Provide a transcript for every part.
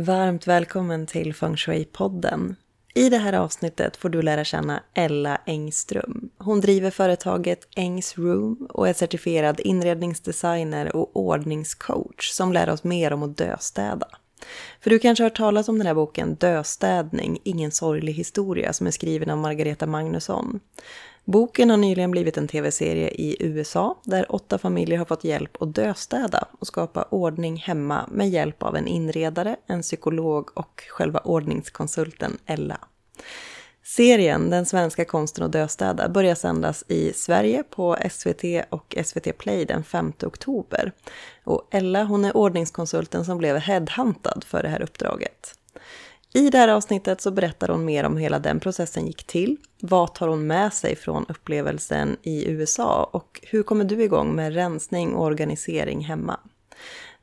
Varmt välkommen till Feng Shui-podden. I det här avsnittet får du lära känna Ella Engström. Hon driver företaget Engs Room och är certifierad inredningsdesigner och ordningscoach som lär oss mer om att döstäda. För du kanske har hört talas om den här boken Döstädning, ingen sorglig historia som är skriven av Margareta Magnusson. Boken har nyligen blivit en tv-serie i USA där åtta familjer har fått hjälp att döstäda och skapa ordning hemma med hjälp av en inredare, en psykolog och själva ordningskonsulten Ella. Serien Den svenska konsten att döstäda börjar sändas i Sverige på SVT och SVT Play den 5 oktober. Och Ella hon är ordningskonsulten som blev headhuntad för det här uppdraget. I det här avsnittet så berättar hon mer om hur hela den processen gick till. Vad tar hon med sig från upplevelsen i USA och hur kommer du igång med rensning och organisering hemma?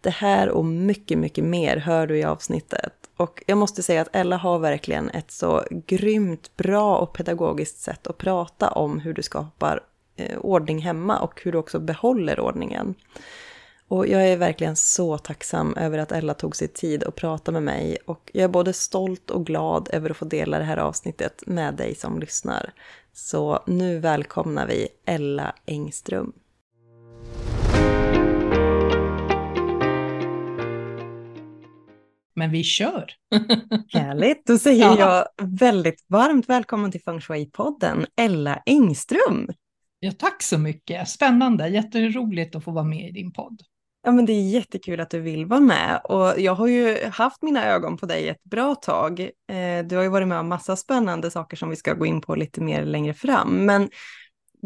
Det här och mycket, mycket mer hör du i avsnittet. Och jag måste säga att Ella har verkligen ett så grymt bra och pedagogiskt sätt att prata om hur du skapar eh, ordning hemma och hur du också behåller ordningen. Och jag är verkligen så tacksam över att Ella tog sig tid att prata med mig och jag är både stolt och glad över att få dela det här avsnittet med dig som lyssnar. Så nu välkomnar vi Ella Engström. Men vi kör! Härligt! Då säger ja. jag väldigt varmt välkommen till Feng Shui-podden, Ella Engström. Ja, tack så mycket! Spännande, jätteroligt att få vara med i din podd. Ja, men det är jättekul att du vill vara med och jag har ju haft mina ögon på dig ett bra tag. Eh, du har ju varit med om massa spännande saker som vi ska gå in på lite mer längre fram. Men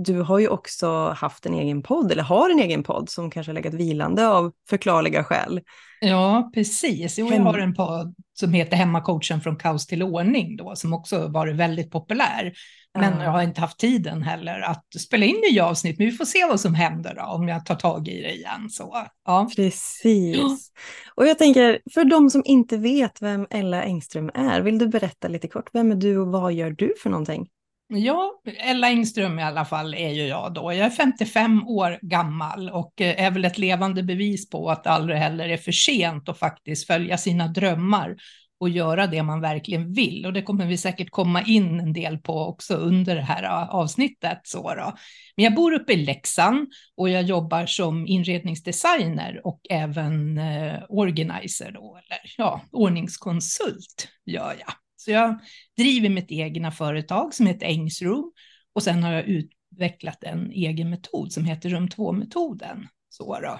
du har ju också haft en egen podd, eller har en egen podd som kanske har legat vilande av förklarliga skäl. Ja, precis. Jo, jag har en podd som heter Hemmacoachen från kaos till ordning då, som också varit väldigt populär. Men mm. jag har inte haft tiden heller att spela in nya avsnitt, men vi får se vad som händer då, om jag tar tag i det igen. Så, ja. Precis. Och jag tänker, för de som inte vet vem Ella Engström är, vill du berätta lite kort, vem är du och vad gör du för någonting? Ja, Ella Engström i alla fall är ju jag då. Jag är 55 år gammal och eh, är väl ett levande bevis på att det aldrig heller är för sent att faktiskt följa sina drömmar och göra det man verkligen vill. Och det kommer vi säkert komma in en del på också under det här eh, avsnittet. Så då. Men jag bor uppe i Leksand och jag jobbar som inredningsdesigner och även eh, organizer då, eller ja, ordningskonsult gör jag. Så jag driver mitt egna företag som heter Engsroom och sen har jag utvecklat en egen metod som heter Rum 2-metoden. Så då.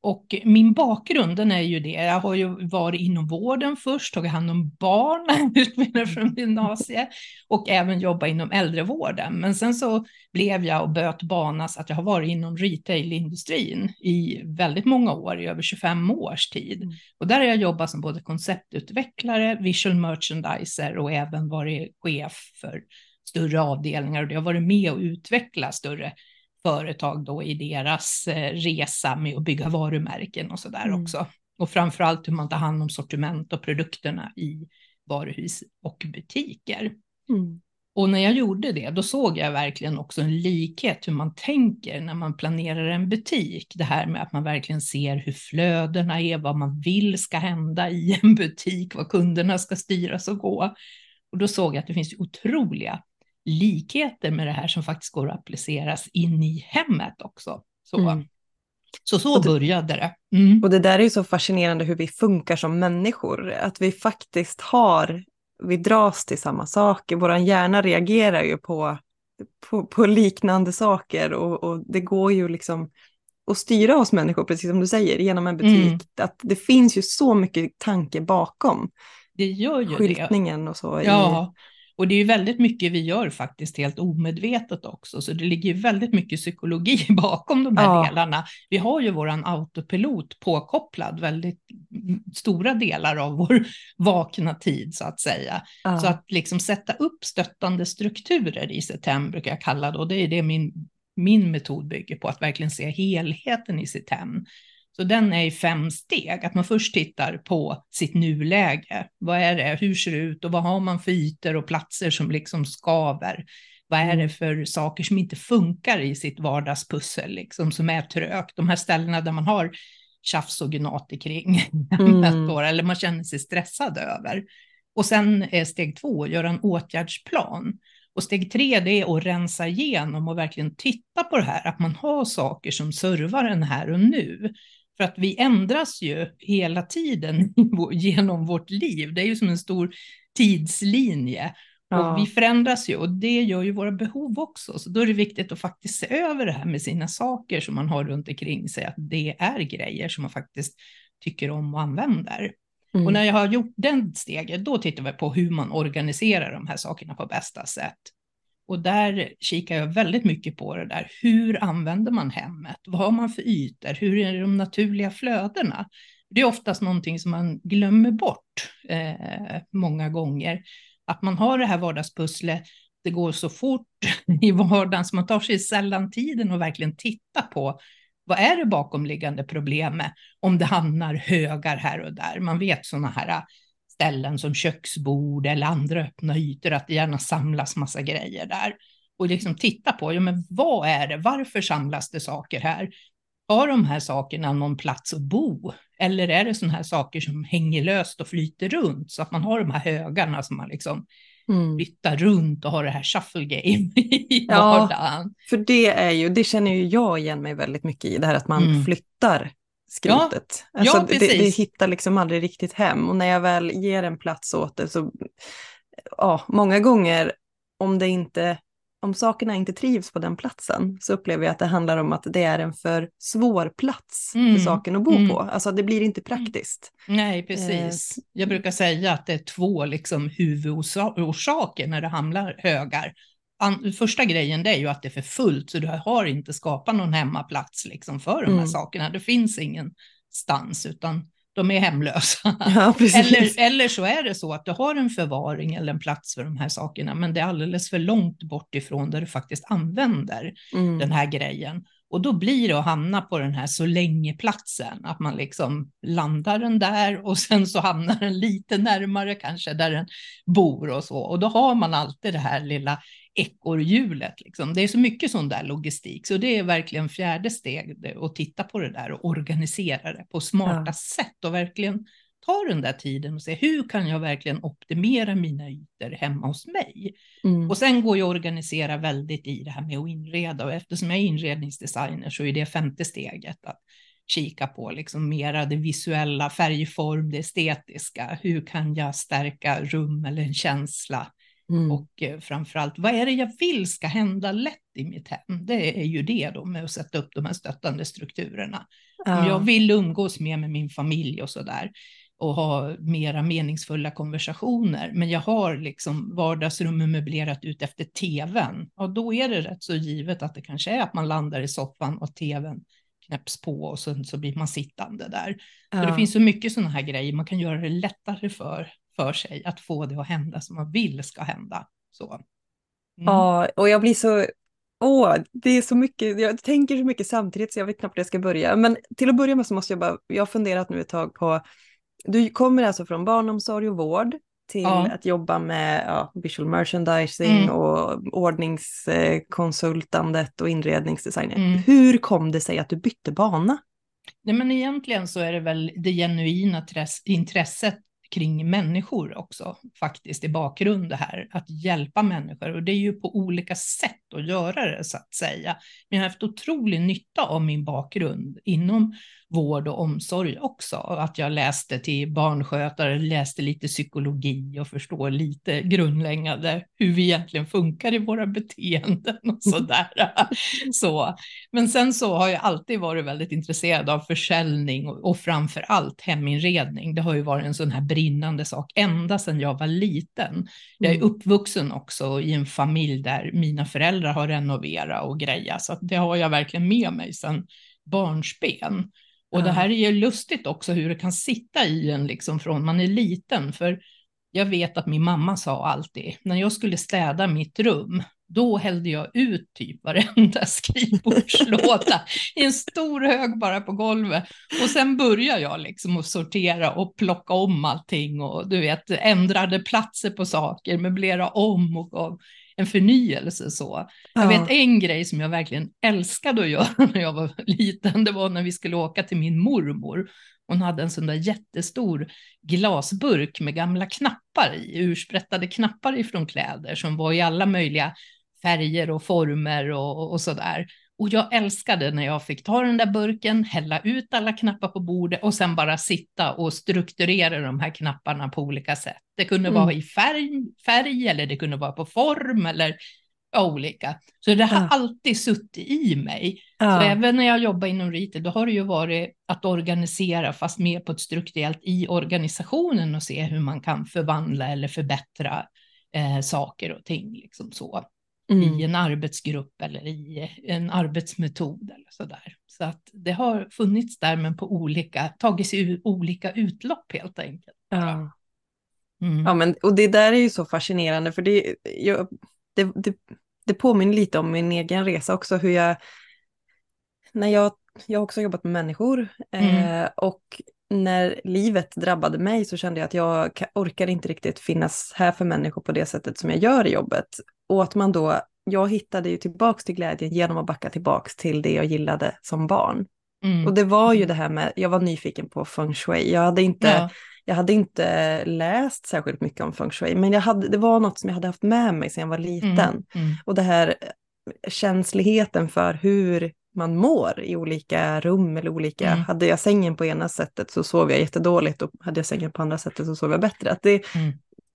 Och min bakgrund den är ju det, jag har ju varit inom vården först, tagit hand om barn, utbildad från gymnasiet och även jobbat inom äldrevården. Men sen så blev jag och böt bana så att jag har varit inom retailindustrin i väldigt många år, i över 25 års tid. Mm. Och där har jag jobbat som både konceptutvecklare, visual merchandiser och även varit chef för större avdelningar och det har varit med och utveckla större företag då i deras eh, resa med att bygga varumärken och så där mm. också. Och framför allt hur man tar hand om sortiment och produkterna i varuhus och butiker. Mm. Och när jag gjorde det, då såg jag verkligen också en likhet hur man tänker när man planerar en butik. Det här med att man verkligen ser hur flödena är, vad man vill ska hända i en butik, vad kunderna ska styras och gå. Och då såg jag att det finns otroliga likheter med det här som faktiskt går att appliceras in i hemmet också. Så, mm. så, så det, började det. Mm. Och det där är ju så fascinerande hur vi funkar som människor, att vi faktiskt har, vi dras till samma saker, vår hjärna reagerar ju på, på, på liknande saker och, och, det går ju liksom att styra oss människor, precis som du säger, genom en butik. Mm. Att det finns ju så mycket tanke bakom. Det gör ju Skyltningen det. och så. Ja. Och det är ju väldigt mycket vi gör faktiskt helt omedvetet också, så det ligger ju väldigt mycket psykologi bakom de här ja. delarna. Vi har ju våran autopilot påkopplad väldigt stora delar av vår vakna tid så att säga. Ja. Så att liksom sätta upp stöttande strukturer i sitt hem brukar jag kalla det, och det är det min, min metod bygger på, att verkligen se helheten i sitt hem. Så den är i fem steg, att man först tittar på sitt nuläge. Vad är det, hur ser det ut och vad har man för ytor och platser som liksom skaver? Vad är det mm. för saker som inte funkar i sitt vardagspussel, liksom, som är trögt? De här ställena där man har tjafs och gnat kring, mm. eller man känner sig stressad över. Och sen är steg två, att göra en åtgärdsplan. Och steg tre, det är att rensa igenom och verkligen titta på det här, att man har saker som servar en här och nu. För att vi ändras ju hela tiden genom vårt liv. Det är ju som en stor tidslinje. Ja. Och vi förändras ju och det gör ju våra behov också. Så då är det viktigt att faktiskt se över det här med sina saker som man har runt omkring sig, att det är grejer som man faktiskt tycker om och använder. Mm. Och när jag har gjort den steget, då tittar vi på hur man organiserar de här sakerna på bästa sätt. Och där kikar jag väldigt mycket på det där. Hur använder man hemmet? Vad har man för ytor? Hur är de naturliga flödena? Det är oftast någonting som man glömmer bort eh, många gånger. Att man har det här vardagspusslet, det går så fort i vardagen så man tar sig sällan tiden att verkligen titta på vad är det bakomliggande problemet om det hamnar högar här och där. Man vet sådana här ställen som köksbord eller andra öppna ytor, att det gärna samlas massa grejer där. Och liksom titta på, ja men vad är det, varför samlas det saker här? Har de här sakerna någon plats att bo? Eller är det sådana här saker som hänger löst och flyter runt så att man har de här högarna som man liksom mm. flyttar runt och har det här shuffle game i vardagen? Ja, för det är ju, det känner ju jag igen mig väldigt mycket i, det här att man mm. flyttar skrotet. Ja, alltså, ja, det, det, hittar liksom aldrig riktigt hem och när jag väl ger en plats åt det så, ja, många gånger om det inte, om sakerna inte trivs på den platsen så upplever jag att det handlar om att det är en för svår plats mm. för saken att bo mm. på. Alltså det blir inte praktiskt. Nej, precis. Eh. Jag brukar säga att det är två liksom huvudorsaker när det hamnar högar an, första grejen det är ju att det är för fullt, så du har inte skapat någon hemmaplats liksom för de här mm. sakerna. Det finns ingen stans, utan de är hemlösa. Ja, eller, eller så är det så att du har en förvaring eller en plats för de här sakerna, men det är alldeles för långt bort ifrån där du faktiskt använder mm. den här grejen. Och då blir det att hamna på den här så länge-platsen, att man liksom landar den där och sen så hamnar den lite närmare kanske där den bor och så. Och då har man alltid det här lilla ekorrhjulet. Liksom. Det är så mycket sån där logistik, så det är verkligen fjärde steg att titta på det där och organisera det på smarta ja. sätt och verkligen ta den där tiden och se hur kan jag verkligen optimera mina ytor hemma hos mig? Mm. Och sen går jag att organisera väldigt i det här med att inreda och eftersom jag är inredningsdesigner så är det femte steget att kika på liksom mera det visuella, färgform, det estetiska. Hur kan jag stärka rum eller en känsla? Mm. Och eh, framförallt, vad är det jag vill ska hända lätt i mitt hem? Det är ju det då med att sätta upp de här stöttande strukturerna. Ja. Om jag vill umgås mer med min familj och så där och ha mera meningsfulla konversationer, men jag har liksom vardagsrummet möblerat ut efter tvn, och då är det rätt så givet att det kanske är att man landar i soffan och tvn knäpps på och sen så blir man sittande där. Ja. det finns så mycket sådana här grejer, man kan göra det lättare för, för sig att få det att hända som man vill ska hända. Så. Mm. Ja, och jag blir så Åh, det är så mycket, jag tänker så mycket samtidigt så jag vet knappt var jag ska börja. Men till att börja med så måste jag bara, jag har funderat nu ett tag på du kommer alltså från barnomsorg och vård till ja. att jobba med ja, visual merchandising mm. och ordningskonsultandet och inredningsdesign. Mm. Hur kom det sig att du bytte bana? Nej, men egentligen så är det väl det genuina intresset kring människor också faktiskt i bakgrund det här, att hjälpa människor. Och det är ju på olika sätt att göra det så att säga. Men jag har haft otrolig nytta av min bakgrund inom vård och omsorg också. Att jag läste till barnskötare, läste lite psykologi och förstår lite grundläggande hur vi egentligen funkar i våra beteenden och sådär. så. Men sen så har jag alltid varit väldigt intresserad av försäljning och, och framför allt heminredning. Det har ju varit en sån här brinnande sak ända sedan jag var liten. Jag är mm. uppvuxen också i en familj där mina föräldrar har renoverat och grejat, så det har jag verkligen med mig sedan barnsben. Och det här är ju lustigt också hur det kan sitta i en liksom från man är liten. För jag vet att min mamma sa alltid, när jag skulle städa mitt rum, då hällde jag ut typ varenda skrivbordslåda i en stor hög bara på golvet. Och sen började jag liksom att sortera och plocka om allting och du vet, ändrade platser på saker, möblera om och gav en förnyelse så. Ja. Jag vet en grej som jag verkligen älskade att göra när jag var liten, det var när vi skulle åka till min mormor. Hon hade en sån där jättestor glasburk med gamla knappar i, ursprättade knappar ifrån kläder som var i alla möjliga färger och former och, och sådär. Och jag älskade när jag fick ta den där burken, hälla ut alla knappar på bordet och sen bara sitta och strukturera de här knapparna på olika sätt. Det kunde mm. vara i färg, färg eller det kunde vara på form eller olika. Så det har ja. alltid suttit i mig. Ja. Så även när jag jobbar inom retail, då har det ju varit att organisera, fast mer på ett strukturellt i organisationen och se hur man kan förvandla eller förbättra eh, saker och ting. Liksom så mm. i en arbetsgrupp eller i en arbetsmetod eller så där. Så att det har funnits där men på olika, tagit sig ur olika utlopp helt enkelt. Ja. Mm. ja, men och det där är ju så fascinerande för det, jag, det, det, det påminner lite om min egen resa också, hur jag, när jag, jag har också jobbat med människor mm. eh, och när livet drabbade mig så kände jag att jag orkar inte riktigt finnas här för människor på det sättet som jag gör i jobbet. Och att man då, jag hittade ju tillbaks till glädjen genom att backa tillbaks till det jag gillade som barn. Mm. Och det var ju det här med, jag var nyfiken på feng shui. Jag hade inte, ja. jag hade inte läst särskilt mycket om feng shui, men jag hade, det var något som jag hade haft med mig sedan jag var liten. Mm. Mm. Och det här känsligheten för hur man mår i olika rum eller olika, mm. hade jag sängen på ena sättet så sov jag jättedåligt och hade jag sängen på andra sättet så sov jag bättre. Att det, mm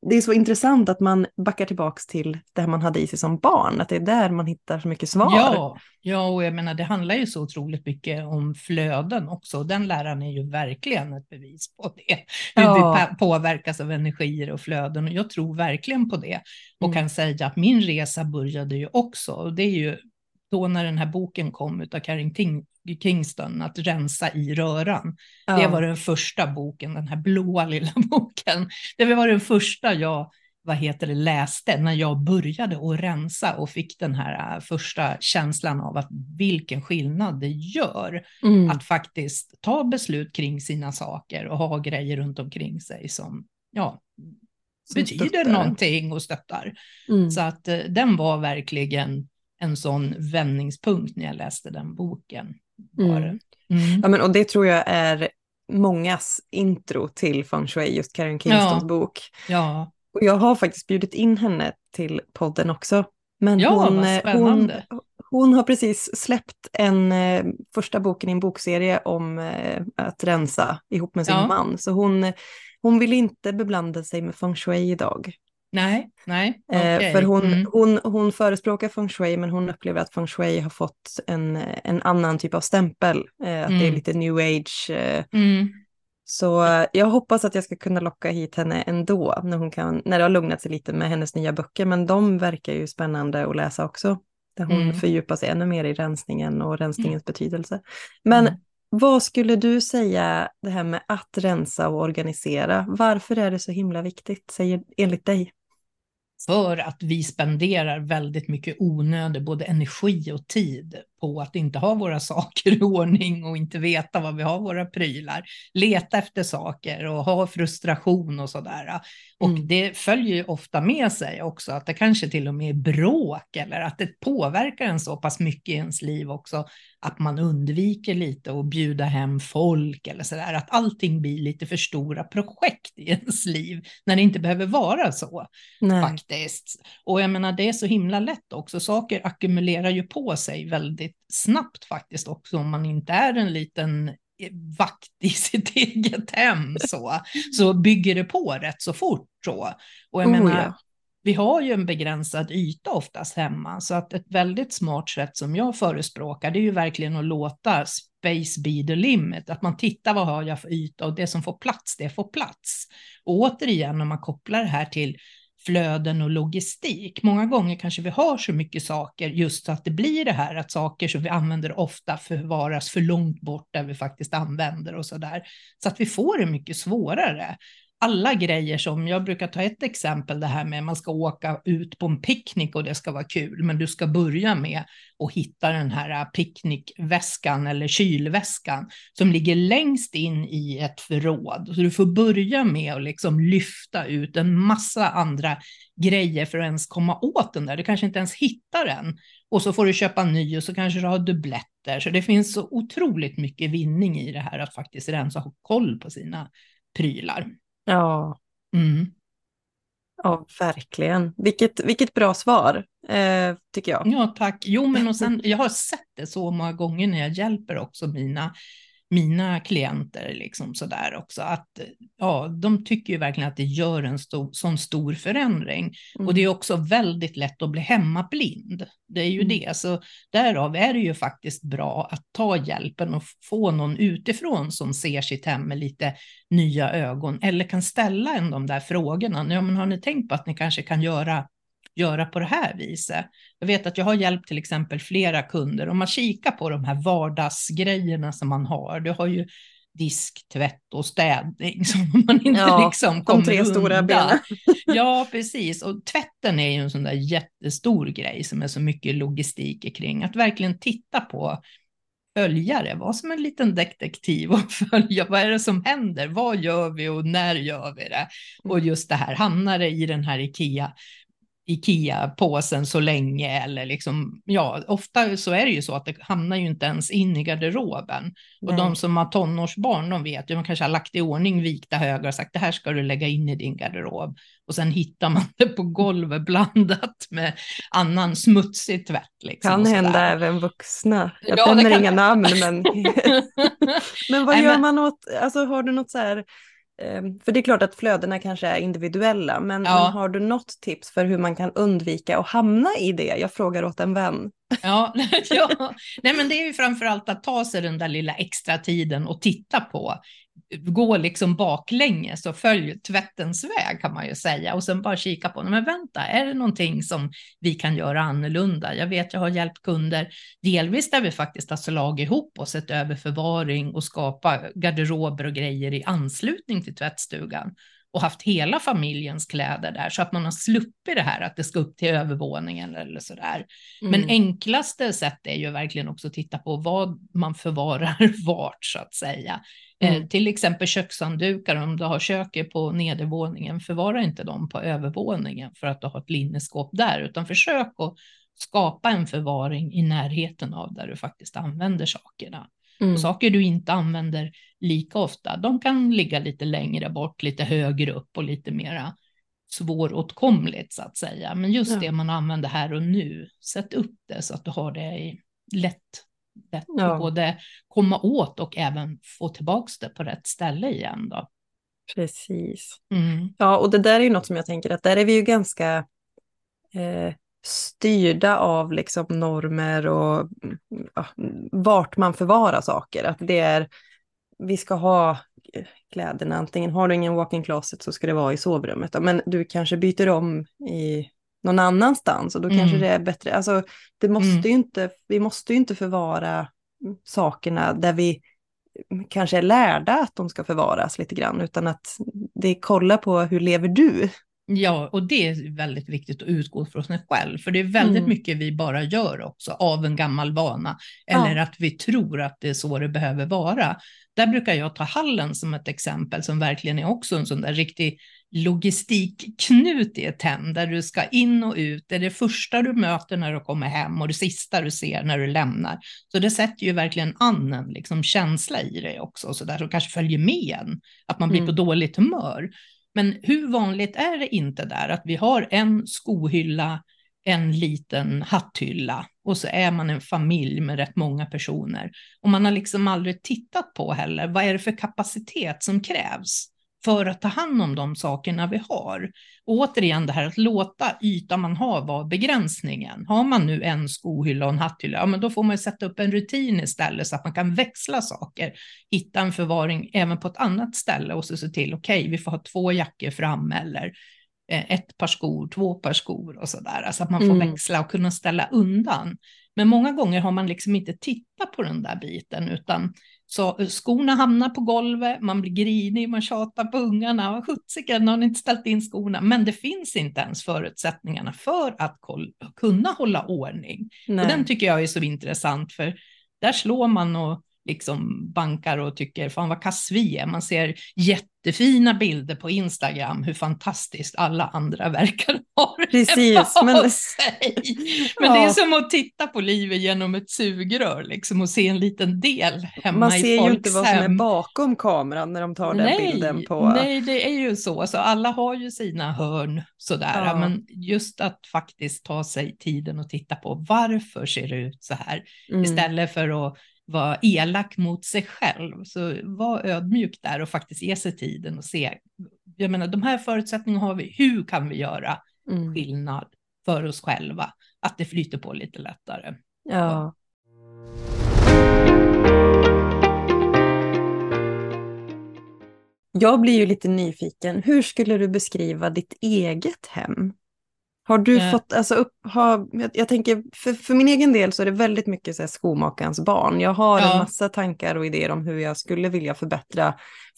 det är så intressant att man backar tillbaka till det man hade i sig som barn, att det är där man hittar så mycket svar. Ja, ja och jag menar det handlar ju så otroligt mycket om flöden också. Den läran är ju verkligen ett bevis på det. Hur ja. vi påverkas av energier och flöden och jag tror verkligen på det. Och mm. kan säga att min resa började ju också, och det är ju då när den här boken kom av Karin Kingston, att rensa i röran. Ja. Det var den första boken, den här blåa lilla boken. Det var den första jag vad heter det, läste när jag började att rensa och fick den här äh, första känslan av att vilken skillnad det gör mm. att faktiskt ta beslut kring sina saker och ha grejer runt omkring sig som ja, som betyder stöttar. någonting och stöttar. Mm. Så att äh, den var verkligen en sån vändningspunkt när jag läste den boken. Mm. Mm. Ja, men, och det tror jag är mångas intro till feng shui, just Karen Kingstons ja. bok. Ja. Och jag har faktiskt bjudit in henne till podden också. Men ja, hon, eh, hon, hon har precis släppt en eh, första boken i en bokserie om eh, att rensa ihop med sin ja. man. Så hon, hon vill inte beblanda sig med feng shui idag. Nej, nej. Okay. Eh, för hon, mm. hon, hon förespråkar feng shui men hon upplever att feng shui har fått en, en annan typ av stämpel. Eh, att mm. det är mm. lite new age. Eh. Mm. Så jag hoppas att jag ska kunna locka hit henne ändå när, hon kan, när det har lugnat sig lite med hennes nya böcker. Men de verkar ju spännande att läsa också. Där hon mm. fördjupar sig ännu mer i rensningen och rensningens betydelse. Men mm. vad skulle du säga det här med att rensa och organisera? Varför är det så himla viktigt, säger, enligt dig? För att vi spenderar väldigt mycket onödig både energi och tid på att inte ha våra saker i ordning och inte veta var vi har våra prylar. Leta efter saker och ha frustration och sådär. Och mm. det följer ju ofta med sig också att det kanske till och med är bråk eller att det påverkar en så pass mycket i ens liv också att man undviker lite att bjuda hem folk eller sådär. Att allting blir lite för stora projekt i ens liv när det inte behöver vara så Nej. faktiskt. Och jag menar det är så himla lätt också. Saker ackumulerar ju på sig väldigt snabbt faktiskt också om man inte är en liten vakt i sitt eget hem så, så bygger det på rätt så fort. Så. Och jag oh, menar, ja. vi har ju en begränsad yta oftast hemma, så att ett väldigt smart sätt som jag förespråkar, det är ju verkligen att låta space be the limit, att man tittar vad har jag för yta och det som får plats, det får plats. Och återigen, om man kopplar det här till flöden och logistik. Många gånger kanske vi har så mycket saker just så att det blir det här att saker som vi använder ofta förvaras för långt bort där vi faktiskt använder och så där. Så att vi får det mycket svårare alla grejer som, jag brukar ta ett exempel, det här med man ska åka ut på en picknick och det ska vara kul, men du ska börja med att hitta den här picknickväskan eller kylväskan som ligger längst in i ett förråd. Så du får börja med att liksom lyfta ut en massa andra grejer för att ens komma åt den där. Du kanske inte ens hittar den och så får du köpa ny och så kanske du har dubbletter. Så det finns så otroligt mycket vinning i det här att faktiskt rensa och ha koll på sina prylar. Ja. Mm. Ja, verkligen. Vilket, vilket bra svar, eh, tycker jag. Ja, tack. Jo, men och sen, jag har sett det så många gånger när jag hjälper också mina mina klienter liksom sådär också, att ja, de tycker ju verkligen att det gör en stor, sån stor förändring. Mm. Och det är mm. också väldigt lätt att bli hemmablind. Det är ju mm. det, så därav är det ju faktiskt bra att ta hjälpen och få någon utifrån som ser sitt hem med lite nya ögon eller kan ställa en de där frågorna. Ja, men har ni tänkt på att ni kanske kan göra göra på det här viset. Jag vet att jag har hjälpt till exempel flera kunder. Om man kikar på de här vardagsgrejerna som man har. Du har ju disk, tvätt och städning som man inte ja, liksom kommer de tre undan. stora benen. ja, precis. Och tvätten är ju en sån där jättestor grej som är så mycket logistik kring. Att verkligen titta på följare, var som en liten detektiv och följa vad är det som händer, vad gör vi och när gör vi det? Och mm. just det här, hamnar det i den här Ikea Ikea-påsen så länge eller liksom, ja, ofta så är det ju så att det hamnar ju inte ens in i garderoben. Nej. Och de som har tonårsbarn, de vet ju, man kanske har lagt i ordning vikta högar och sagt det här ska du lägga in i din garderob. Och sen hittar man det på golvet blandat med annan smutsig tvätt. Liksom, kan hända även vuxna. Jag ja, nämner inga namn, men, men vad Nej, gör men... man åt, alltså har du något så här för det är klart att flödena kanske är individuella, men, ja. men, har du något tips för hur man kan undvika att hamna i det? Jag frågar åt en vän. Ja, ja. Nej, men det är ju framför allt att ta sig den där lilla extra tiden och titta på gå liksom baklänges och följ tvättens väg kan man ju säga och sen bara kika på, men vänta, är det någonting som vi kan göra annorlunda? Jag vet, jag har hjälpt kunder delvis där vi faktiskt har slagit ihop och sett över förvaring och skapa garderober och grejer i anslutning till tvättstugan och haft hela familjens kläder där så att man har sluppit det här att det ska upp till övervåningen eller så där. Mm. Men enklaste sätt är ju verkligen också att titta på vad man förvarar vart så att säga. Eh, mm. Till exempel kökshanddukar, om du har köket på nedervåningen, förvara inte dem på övervåningen för att du har ett linneskåp där, utan försök att skapa en förvaring i närheten av där du faktiskt använder sakerna. Mm. Saker du inte använder lika ofta, de kan ligga lite längre bort, lite högre upp och lite mera svåråtkomligt så att säga. Men just ja. det man använder här och nu, sätt upp det så att du har det i lätt, lätt ja. att både komma åt och även få tillbaka det på rätt ställe igen då. Precis. Mm. Ja, och det där är ju något som jag tänker att där är vi ju ganska eh, styrda av liksom normer och ja, vart man förvarar saker. Att det är, vi ska ha kläderna, antingen har du ingen walk-in closet så ska det vara i sovrummet. Men du kanske byter om i någon annanstans och då mm. kanske det är bättre. Alltså, det måste mm. inte, vi måste ju inte förvara sakerna där vi kanske är lärda att de ska förvaras lite grann, utan att det kollar på hur lever du Ja, och det är väldigt viktigt att utgå från sig själv, för det är väldigt mm. mycket vi bara gör också av en gammal vana, eller ja. att vi tror att det är så det behöver vara. Där brukar jag ta hallen som ett exempel som verkligen är också en sån där riktig logistikknut i ett hem, där du ska in och ut, det är det första du möter när du kommer hem och det sista du ser när du lämnar. Så det sätter ju verkligen an en liksom, känsla i dig också, så där som kanske följer med en, att man blir mm. på dåligt humör. Men hur vanligt är det inte där att vi har en skohylla, en liten hatthylla och så är man en familj med rätt många personer. Och man har liksom aldrig tittat på heller, vad är det för kapacitet som krävs för att ta hand om de sakerna vi har? Och återigen det här att låta ytan man har vara begränsningen. Har man nu en skohylla och en hatthylla, ja men då får man sätta upp en rutin istället så att man kan växla saker, hitta en förvaring även på ett annat ställe och så se till, okej, okay, vi får ha två jackor fram eller Eh, ett par skor, två par skor och så där. Alltså att man får mm. växla och kunna ställa undan. Men många gånger har man liksom inte tittat på den där biten, utan så eh, skorna hamnar på golvet, man blir grinig, man tjatar på ungarna, sjuttsiken har ni inte ställt in skorna, men det finns inte ens förutsättningarna för att kunna hålla ordning. Och den tycker jag är så intressant, för där slår man och liksom bankar och tycker fan vad kass vi är. Man ser jättefina bilder på Instagram hur fantastiskt alla andra verkar ha Precis, men... sig. Men ja. det är som att titta på livet genom ett sugrör liksom och se en liten del hemma Man ser i ju inte vad som är bakom kameran när de tar den nej, bilden på... Nej, det är ju så. så. Alla har ju sina hörn sådär, ja. men just att faktiskt ta sig tiden och titta på varför ser det ut så här mm. istället för att vara elak mot sig själv. Så var ödmjuk där och faktiskt ge sig tiden och se. Jag menar, de här förutsättningarna har vi. Hur kan vi göra mm. skillnad för oss själva? Att det flyter på lite lättare. Ja. Jag blir ju lite nyfiken. Hur skulle du beskriva ditt eget hem? Har du eh. fått, alltså upp, har, jag, jag, tänker, för, för min egen del så är det väldigt mycket så här, skomakarens barn. Jag har ja. en massa tankar och idéer om hur jag skulle vilja förbättra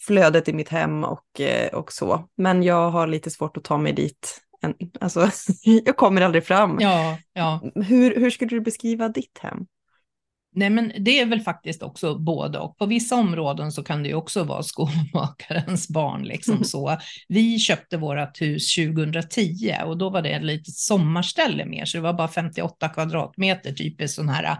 flödet i mitt hem och, eh, och så. Men jag har lite svårt att ta mig dit. En, alltså, jag kommer aldrig fram. Ja, ja. Hur, hur skulle du beskriva ditt hem? Nej, men det är väl faktiskt också både och. På vissa områden så kan det ju också vara skomakarens barn. Liksom mm. så. Vi köpte vårt hus 2010 och då var det ett litet sommarställe mer, så det var bara 58 kvadratmeter, typiskt sån här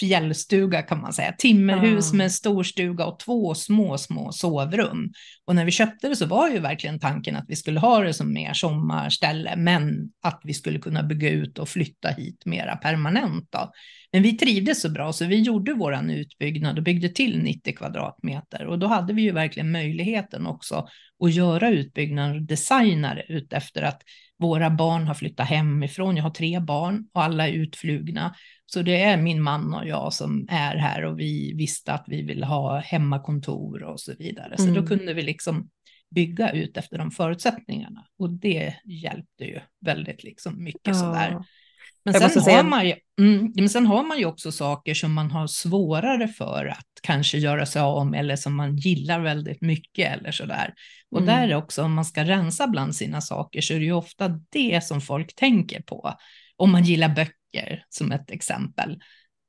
fjällstuga kan man säga. Timmerhus mm. med storstuga och två små, små sovrum. Och när vi köpte det så var ju verkligen tanken att vi skulle ha det som mer sommarställe, men att vi skulle kunna bygga ut och flytta hit mera permanent. Då. Men vi trivdes så bra så vi gjorde våran utbyggnad och byggde till 90 kvadratmeter och då hade vi ju verkligen möjligheten också att göra utbyggnaden och designa det utefter att våra barn har flyttat hemifrån. Jag har tre barn och alla är utflugna. Så det är min man och jag som är här och vi visste att vi vill ha hemmakontor och så vidare. Så mm. då kunde vi liksom bygga ut efter de förutsättningarna och det hjälpte ju väldigt liksom mycket ja. sådär. Men sen, har man ju, mm, men sen har man ju också saker som man har svårare för att kanske göra sig av med eller som man gillar väldigt mycket eller sådär. Och mm. där är också om man ska rensa bland sina saker så är det ju ofta det som folk tänker på. Om man gillar böcker som ett exempel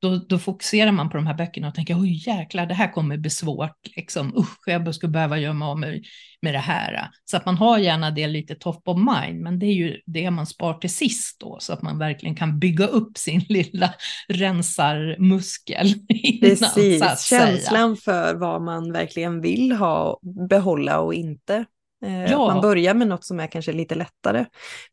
då, då fokuserar man på de här böckerna och tänker, oj jäklar, det här kommer bli svårt, liksom, usch, jag skulle behöva göra mig av med, med det här. Så att man har gärna det lite top of mind, men det är ju det man spar till sist då, så att man verkligen kan bygga upp sin lilla rensarmuskel. Precis, känslan för vad man verkligen vill ha, behålla och inte. Eh, ja. Man börjar med något som är kanske lite lättare.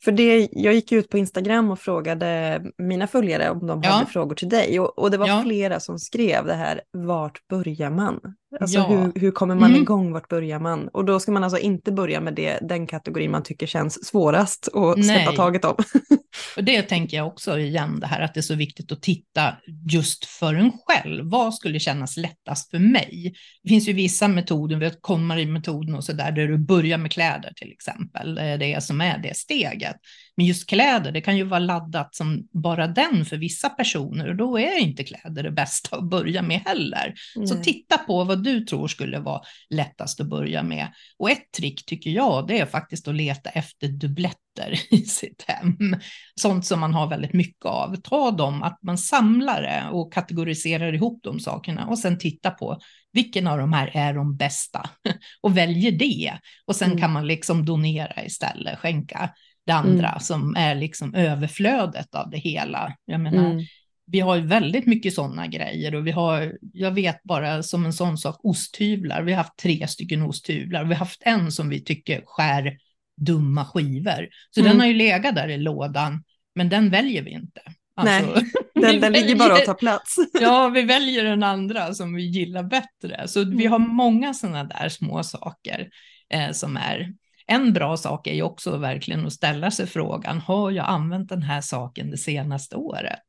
För det, jag gick ut på Instagram och frågade mina följare om de ja. hade frågor till dig. Och, och det var ja. flera som skrev det här, vart börjar man? Alltså ja. hur, hur kommer man mm. igång, vart börjar man? Och då ska man alltså inte börja med det, den kategori man tycker känns svårast att släppa taget om. och det tänker jag också igen, det här att det är så viktigt att titta just för en själv. Vad skulle kännas lättast för mig? Det finns ju vissa metoder, vi har KonMari-metoden och så där, där du börjar med kläder till exempel, det är det som är det steget. Men just kläder, det kan ju vara laddat som bara den för vissa personer och då är inte kläder det bästa att börja med heller. Mm. Så titta på vad du tror skulle vara lättast att börja med. Och ett trick tycker jag, det är faktiskt att leta efter dubbletter i sitt hem. Sånt som man har väldigt mycket av. Ta dem, att man samlar det och kategoriserar ihop de sakerna och sen titta på vilken av de här är de bästa och väljer det. Och sen mm. kan man liksom donera istället, skänka det andra mm. som är liksom överflödet av det hela. Jag menar, mm. vi har ju väldigt mycket sådana grejer och vi har, jag vet bara som en sån sak, osthyvlar. Vi har haft tre stycken osthyvlar och vi har haft en som vi tycker skär dumma skivor. Så mm. den har ju legat där i lådan, men den väljer vi inte. Alltså, Den, den ligger bara och tar plats. ja, vi väljer den andra som vi gillar bättre. Så mm. vi har många sådana där små saker eh, som är en bra sak är ju också verkligen att ställa sig frågan, har jag använt den här saken det senaste året?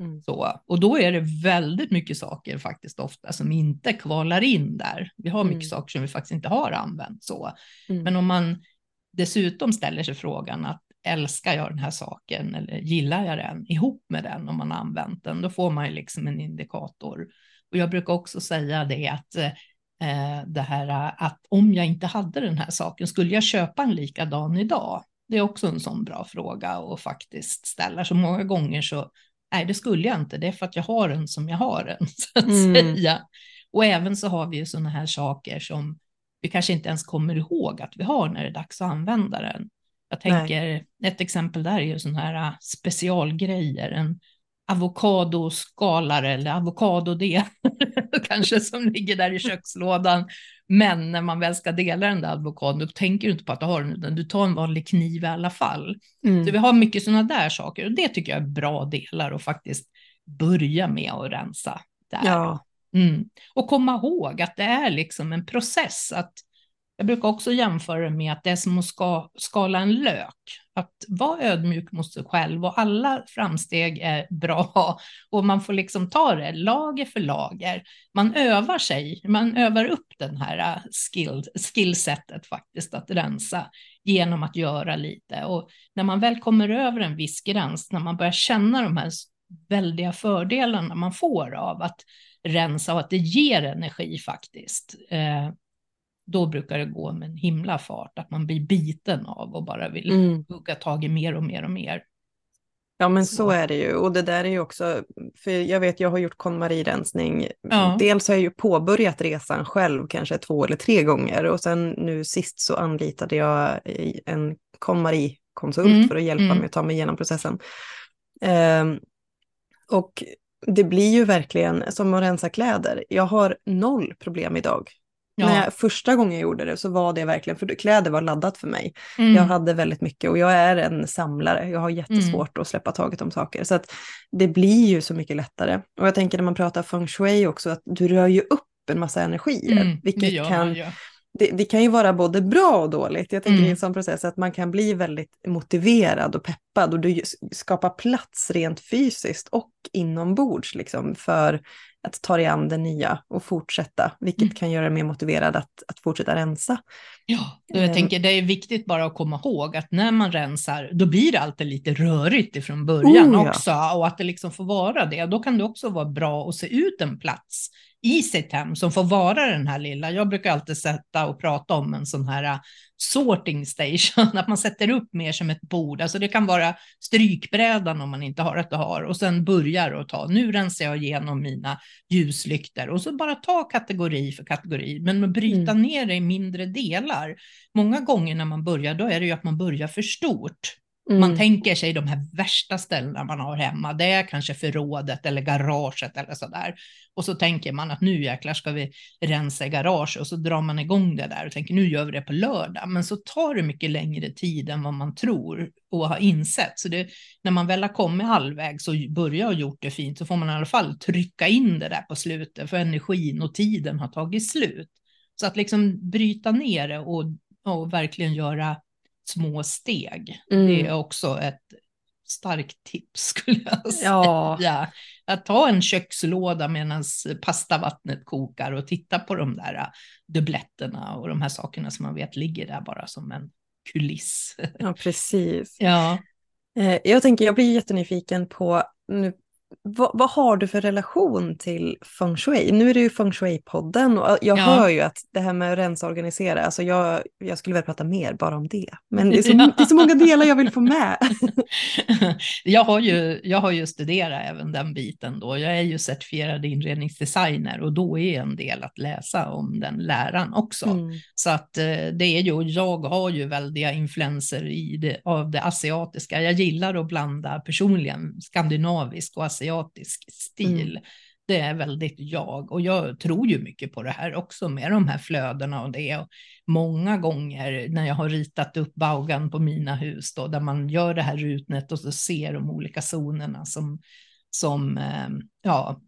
Mm. Så, och då är det väldigt mycket saker faktiskt ofta som inte kvalar in där. Vi har mycket mm. saker som vi faktiskt inte har använt så. Mm. Men om man dessutom ställer sig frågan att älskar jag den här saken eller gillar jag den ihop med den om man har använt den, då får man ju liksom en indikator. Och jag brukar också säga det att eh, det här att om jag inte hade den här saken, skulle jag köpa en likadan idag? Det är också en sån bra fråga att faktiskt ställa. Så många gånger så, nej det skulle jag inte, det är för att jag har den som jag har den, så att mm. säga. Och även så har vi ju sådana här saker som vi kanske inte ens kommer ihåg att vi har när det är dags att använda den. Jag tänker, Nej. ett exempel där är ju sådana här äh, specialgrejer, en avokadoskalare eller avokadodel kanske som ligger där i kökslådan. Men när man väl ska dela den där avokadon, då tänker du inte på att du har den, utan du tar en vanlig kniv i alla fall. Mm. Så vi har mycket sådana där saker och det tycker jag är bra delar att faktiskt börja med att rensa där. Ja. Mm. Och komma ihåg att det är liksom en process att jag brukar också jämföra det med att det är som att ska, skala en lök. Att vara ödmjuk mot sig själv och alla framsteg är bra och man får liksom ta det lager för lager. Man övar sig, man övar upp den här äh, skill, skillsetet faktiskt att rensa genom att göra lite. Och när man väl kommer över en viss gräns, när man börjar känna de här väldiga fördelarna man får av att rensa och att det ger energi faktiskt, eh, då brukar det gå med en himla fart, att man blir biten av och bara vill mm. hugga tag i mer och mer och mer. Ja men så. så. är det ju och det där är ju också, för jag vet jag har gjort KonMari-rensning, ja. dels har jag ju påbörjat resan själv kanske två eller tre gånger och sen nu sist så anlitade jag en KonMari-konsult mm. för att hjälpa mm. mig att ta mig igenom processen. Um, och det blir ju verkligen som att rensa kläder. Jag har noll problem idag Ja. När jag, första gången jag gjorde det så var det verkligen, för kläder var laddat för mig. Mm. Jag hade väldigt mycket och jag är en samlare. Jag har jättesvårt mm. att släppa taget om saker. Så att det blir ju så mycket lättare. Och jag tänker när man pratar feng shui också, att du rör ju upp en massa energier. Mm, vilket det kan, det, det, kan ju vara både bra och dåligt. Jag tänker mm. i en sån process att man kan bli väldigt motiverad och peppad och du skapar plats rent fysiskt och inombords liksom för att ta dig an det nya och fortsätta, vilket mm. kan göra dig mer motiverad att, att fortsätta rensa. Ja, jag um, tänker det är viktigt bara att komma ihåg att när man rensar, då blir det alltid lite rörigt ifrån början oh, också ja. och att det liksom får vara det. Då kan det också vara bra att se ut en plats i sitt hem som får vara den här lilla. Jag brukar alltid sätta och prata om en sån här äh, sorting station, att man sätter upp mer som ett bord. Alltså det kan vara strykbrädan om man inte har ett har och sen börjar och ta. Nu rensar jag igenom mina ljuslyktor och så bara ta kategori för kategori, men bryta mm. ner det i mindre delar. Många gånger när man börjar, då är det ju att man börjar för stort. Mm. Man tänker sig de här värsta ställena man har hemma, det är kanske förrådet eller garaget eller så där. Och så tänker man att nu jäklar ska vi rensa i garage och så drar man igång det där och tänker nu gör vi det på lördag. Men så tar det mycket längre tid än vad man tror och har insett. Så det, när man väl har kommit halvvägs och börjar och gjort det fint så får man i alla fall trycka in det där på slutet för energin och tiden har tagit slut. Så att liksom bryta ner det och, och verkligen göra små steg. Mm. Det är också ett starkt tips skulle jag säga. Ja. Att ta en kökslåda medan pastavattnet kokar och titta på de där äh, dubbletterna och de här sakerna som man vet ligger där bara som en kuliss. Ja, precis. Ja. Eh, jag tänker, jag blir jättenyfiken på, nu vad, vad, har du för relation till feng shui? Nu är det ju feng shui-podden och jag ja. hör ju att det här med att rensa och organisera, alltså jag, jag skulle väl prata mer bara om det. Men det är så, ja. det är så många delar jag vill få med. jag, har ju, jag har ju studerat även den biten då. Jag är ju certifierad inredningsdesigner och då är en del att läsa om den läran också. Mm. Så att eh, det är ju, jag har ju väldiga influenser i det, av det asiatiska. Jag gillar att blanda personligen skandinavisk och asiatisk asiatisk stil. Mm. Det är väldigt jag och jag tror ju mycket på det här också med de här flödena och det. Och många gånger när jag har ritat upp baugan på mina hus då, där man gör det här rutnet och så ser de olika zonerna som som eh, ja,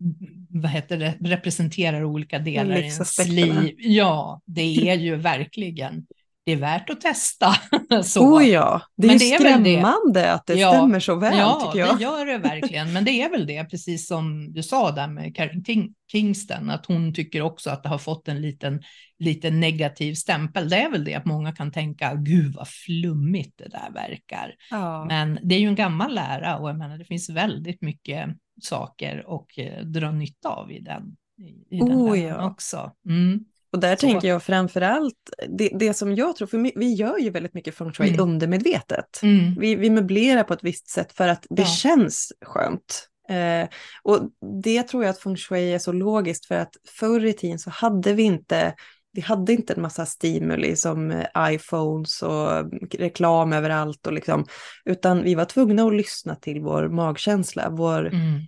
vad heter det, representerar olika delar i ens liv. Ja, det är ju verkligen det är värt att testa. Så. Oh ja, det är Men det är skrämmande det. att det ja, stämmer så väl ja, tycker jag. Ja, det gör det verkligen. Men det är väl det, precis som du sa där med Karen Kingston, att hon tycker också att det har fått en liten, liten negativ stämpel. Det är väl det att många kan tänka, gud vad flummigt det där verkar. Ja. Men det är ju en gammal lära och jag menar, det finns väldigt mycket saker att eh, dra nytta av i den. I, i den oh, ja. också. Mm. Och där så. tänker jag framför allt, det, det som jag tror, för vi gör ju väldigt mycket feng shui mm. undermedvetet. Mm. Vi, vi möblerar på ett visst sätt för att det ja. känns skönt. Eh, och det tror jag att feng shui är så logiskt för att förr i tiden så hade vi inte vi hade inte en massa stimuli som eh, iPhones och reklam överallt och liksom, utan vi var tvungna att lyssna till vår magkänsla, vår, mm.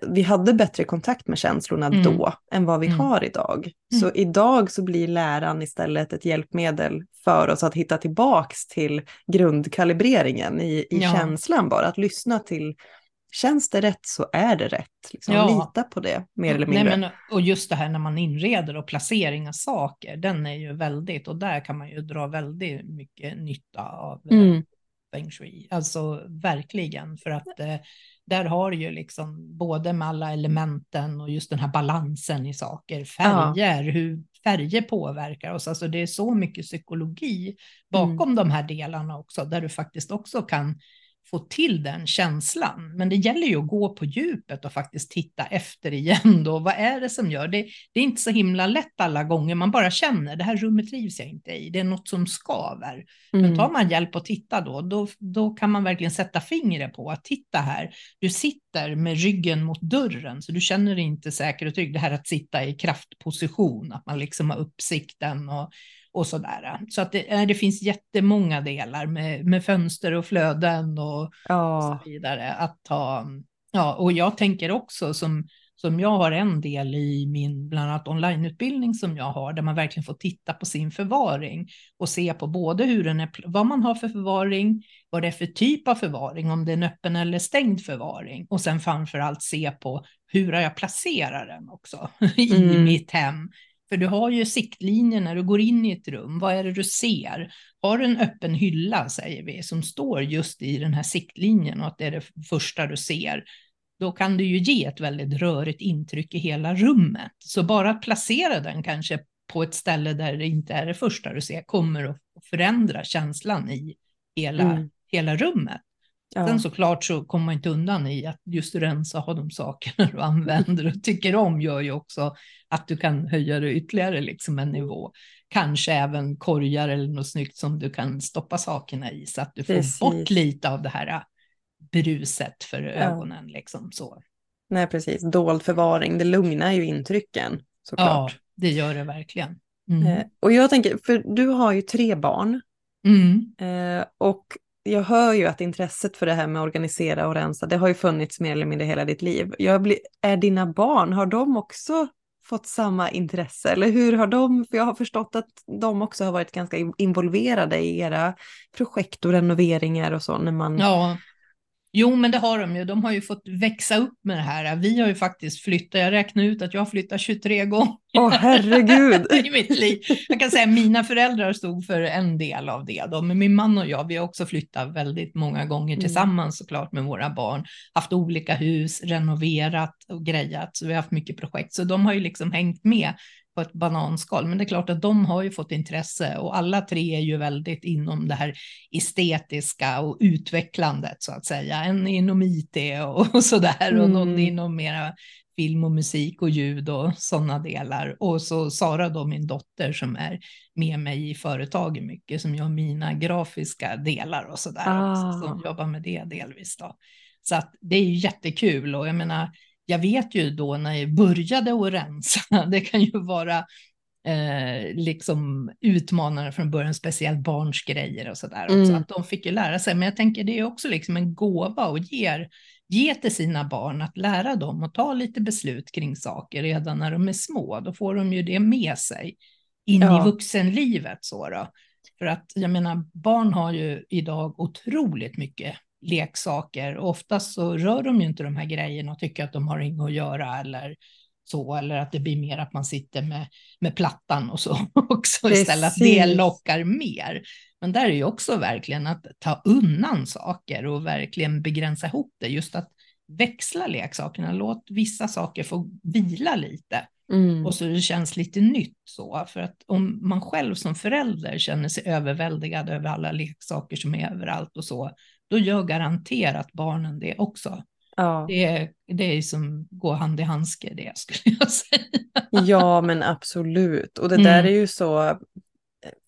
Vi hade bättre kontakt med känslorna mm. då än vad vi mm. har idag. Mm. Så idag så blir läran istället ett hjälpmedel för oss att hitta tillbaks till grundkalibreringen i, i ja. känslan bara, att lyssna till Känns det rätt så är det rätt. Liksom, ja. Lita på det, mer eller mindre. Nej, men, och just det här när man inreder och placering av saker, den är ju väldigt, och där kan man ju dra väldigt mycket nytta av eh, mm. Feng shui. Alltså verkligen, för att eh, där har ju liksom både med alla elementen och just den här balansen i saker, färger, ja. hur färger påverkar oss. Alltså det är så mycket psykologi bakom mm. de här delarna också, där du faktiskt också kan få till den känslan. Men det gäller ju att gå på djupet och faktiskt titta efter igen då. Vad är det som gör det? Det är inte så himla lätt alla gånger. Man bara känner det här rummet trivs jag inte i. Det är något som skaver. Mm. Men tar man hjälp och titta då, då, då kan man verkligen sätta fingret på att titta här. Du sitter med ryggen mot dörren så du känner dig inte säker och trygg. Det här att sitta i kraftposition, att man liksom har uppsikten och och sådär. Så att det, det finns jättemånga delar med, med fönster och flöden och, ja. och så vidare att ta. Ja, och jag tänker också som, som jag har en del i min bland annat onlineutbildning som jag har, där man verkligen får titta på sin förvaring och se på både hur den är, vad man har för förvaring, vad det är för typ av förvaring, om det är en öppen eller stängd förvaring och sen framför allt se på hur jag placerar den också i mm. mitt hem. För du har ju siktlinjer när du går in i ett rum. Vad är det du ser? Har du en öppen hylla, säger vi, som står just i den här siktlinjen och att det är det första du ser, då kan du ju ge ett väldigt rörigt intryck i hela rummet. Så bara att placera den kanske på ett ställe där det inte är det första du ser kommer att förändra känslan i hela, mm. hela rummet. Ja. Sen såklart så kommer man inte undan i att just rensa ha de sakerna du använder och tycker om gör ju också att du kan höja det ytterligare liksom en nivå. Kanske även korgar eller något snyggt som du kan stoppa sakerna i så att du Precis. får bort lite av det här äh, bruset för ögonen. Ja. Liksom så. Nej, precis. Dold förvaring, det lugnar ju intrycken såklart. Ja, det gör det verkligen. Mm. Eh, och jag tänker, för du har ju tre barn. Mm. Eh, och jag hör ju att intresset för det här med att organisera och rensa, det har ju funnits mer eller mindre hela ditt liv. Jag blir, är dina barn, har de också fått samma intresse? Eller hur har de, för jag har förstått att de också har varit ganska involverade i era projekt och renoveringar och så när man ja. Jo, men det har de ju. De har ju fått växa upp med det här. Vi har ju faktiskt flyttat. Jag räknar ut att jag har flyttat 23 gånger. Åh, oh, herregud. I mitt liv. Jag kan säga att mina föräldrar stod för en del av det. Då. Men min man och jag, vi har också flyttat väldigt många gånger mm. tillsammans såklart med våra barn. Haft olika hus, renoverat och grejat. Så vi har haft mycket projekt. Så de har ju liksom hängt med på ett bananskal. Men det är klart att de har ju fått intresse och alla tre är ju väldigt inom det här estetiska och utvecklandet så att säga. En inom IT och, så där mm. och någon mm. inom mera film och musik och ljud och sådana delar. Och så Sara då, min dotter som är med mig i företaget mycket, som gör mina grafiska delar och så där. Ah. Som jobbar med det delvis då. Så att det är ju jättekul och jag menar, jag vet ju då när jag började att rensa, det kan ju vara eh, liksom utmanande från början, speciellt barns grejer och sådär. Mm. att de fick ju lära sig, men jag tänker det är också liksom en gåva och ger ge till sina barn att lära dem att ta lite beslut kring saker redan när de är små. Då får de ju det med sig in ja. i vuxenlivet. Så då. För att jag menar, barn har ju idag otroligt mycket leksaker. Oftast så rör de ju inte de här grejerna och tycker att de har inget att göra eller så, eller att det blir mer att man sitter med, med plattan och så också Precis. istället, att det lockar mer. Men där är ju också verkligen att ta undan saker och verkligen begränsa ihop det, just att växla leksakerna, låt vissa saker få vila lite. Mm. Och så det känns lite nytt så, för att om man själv som förälder känner sig överväldigad över alla leksaker som är överallt och så, då gör garanterat barnen det också. Ja. Det, det är som gå hand i handske det skulle jag säga. Ja men absolut. Och det där mm. är ju så,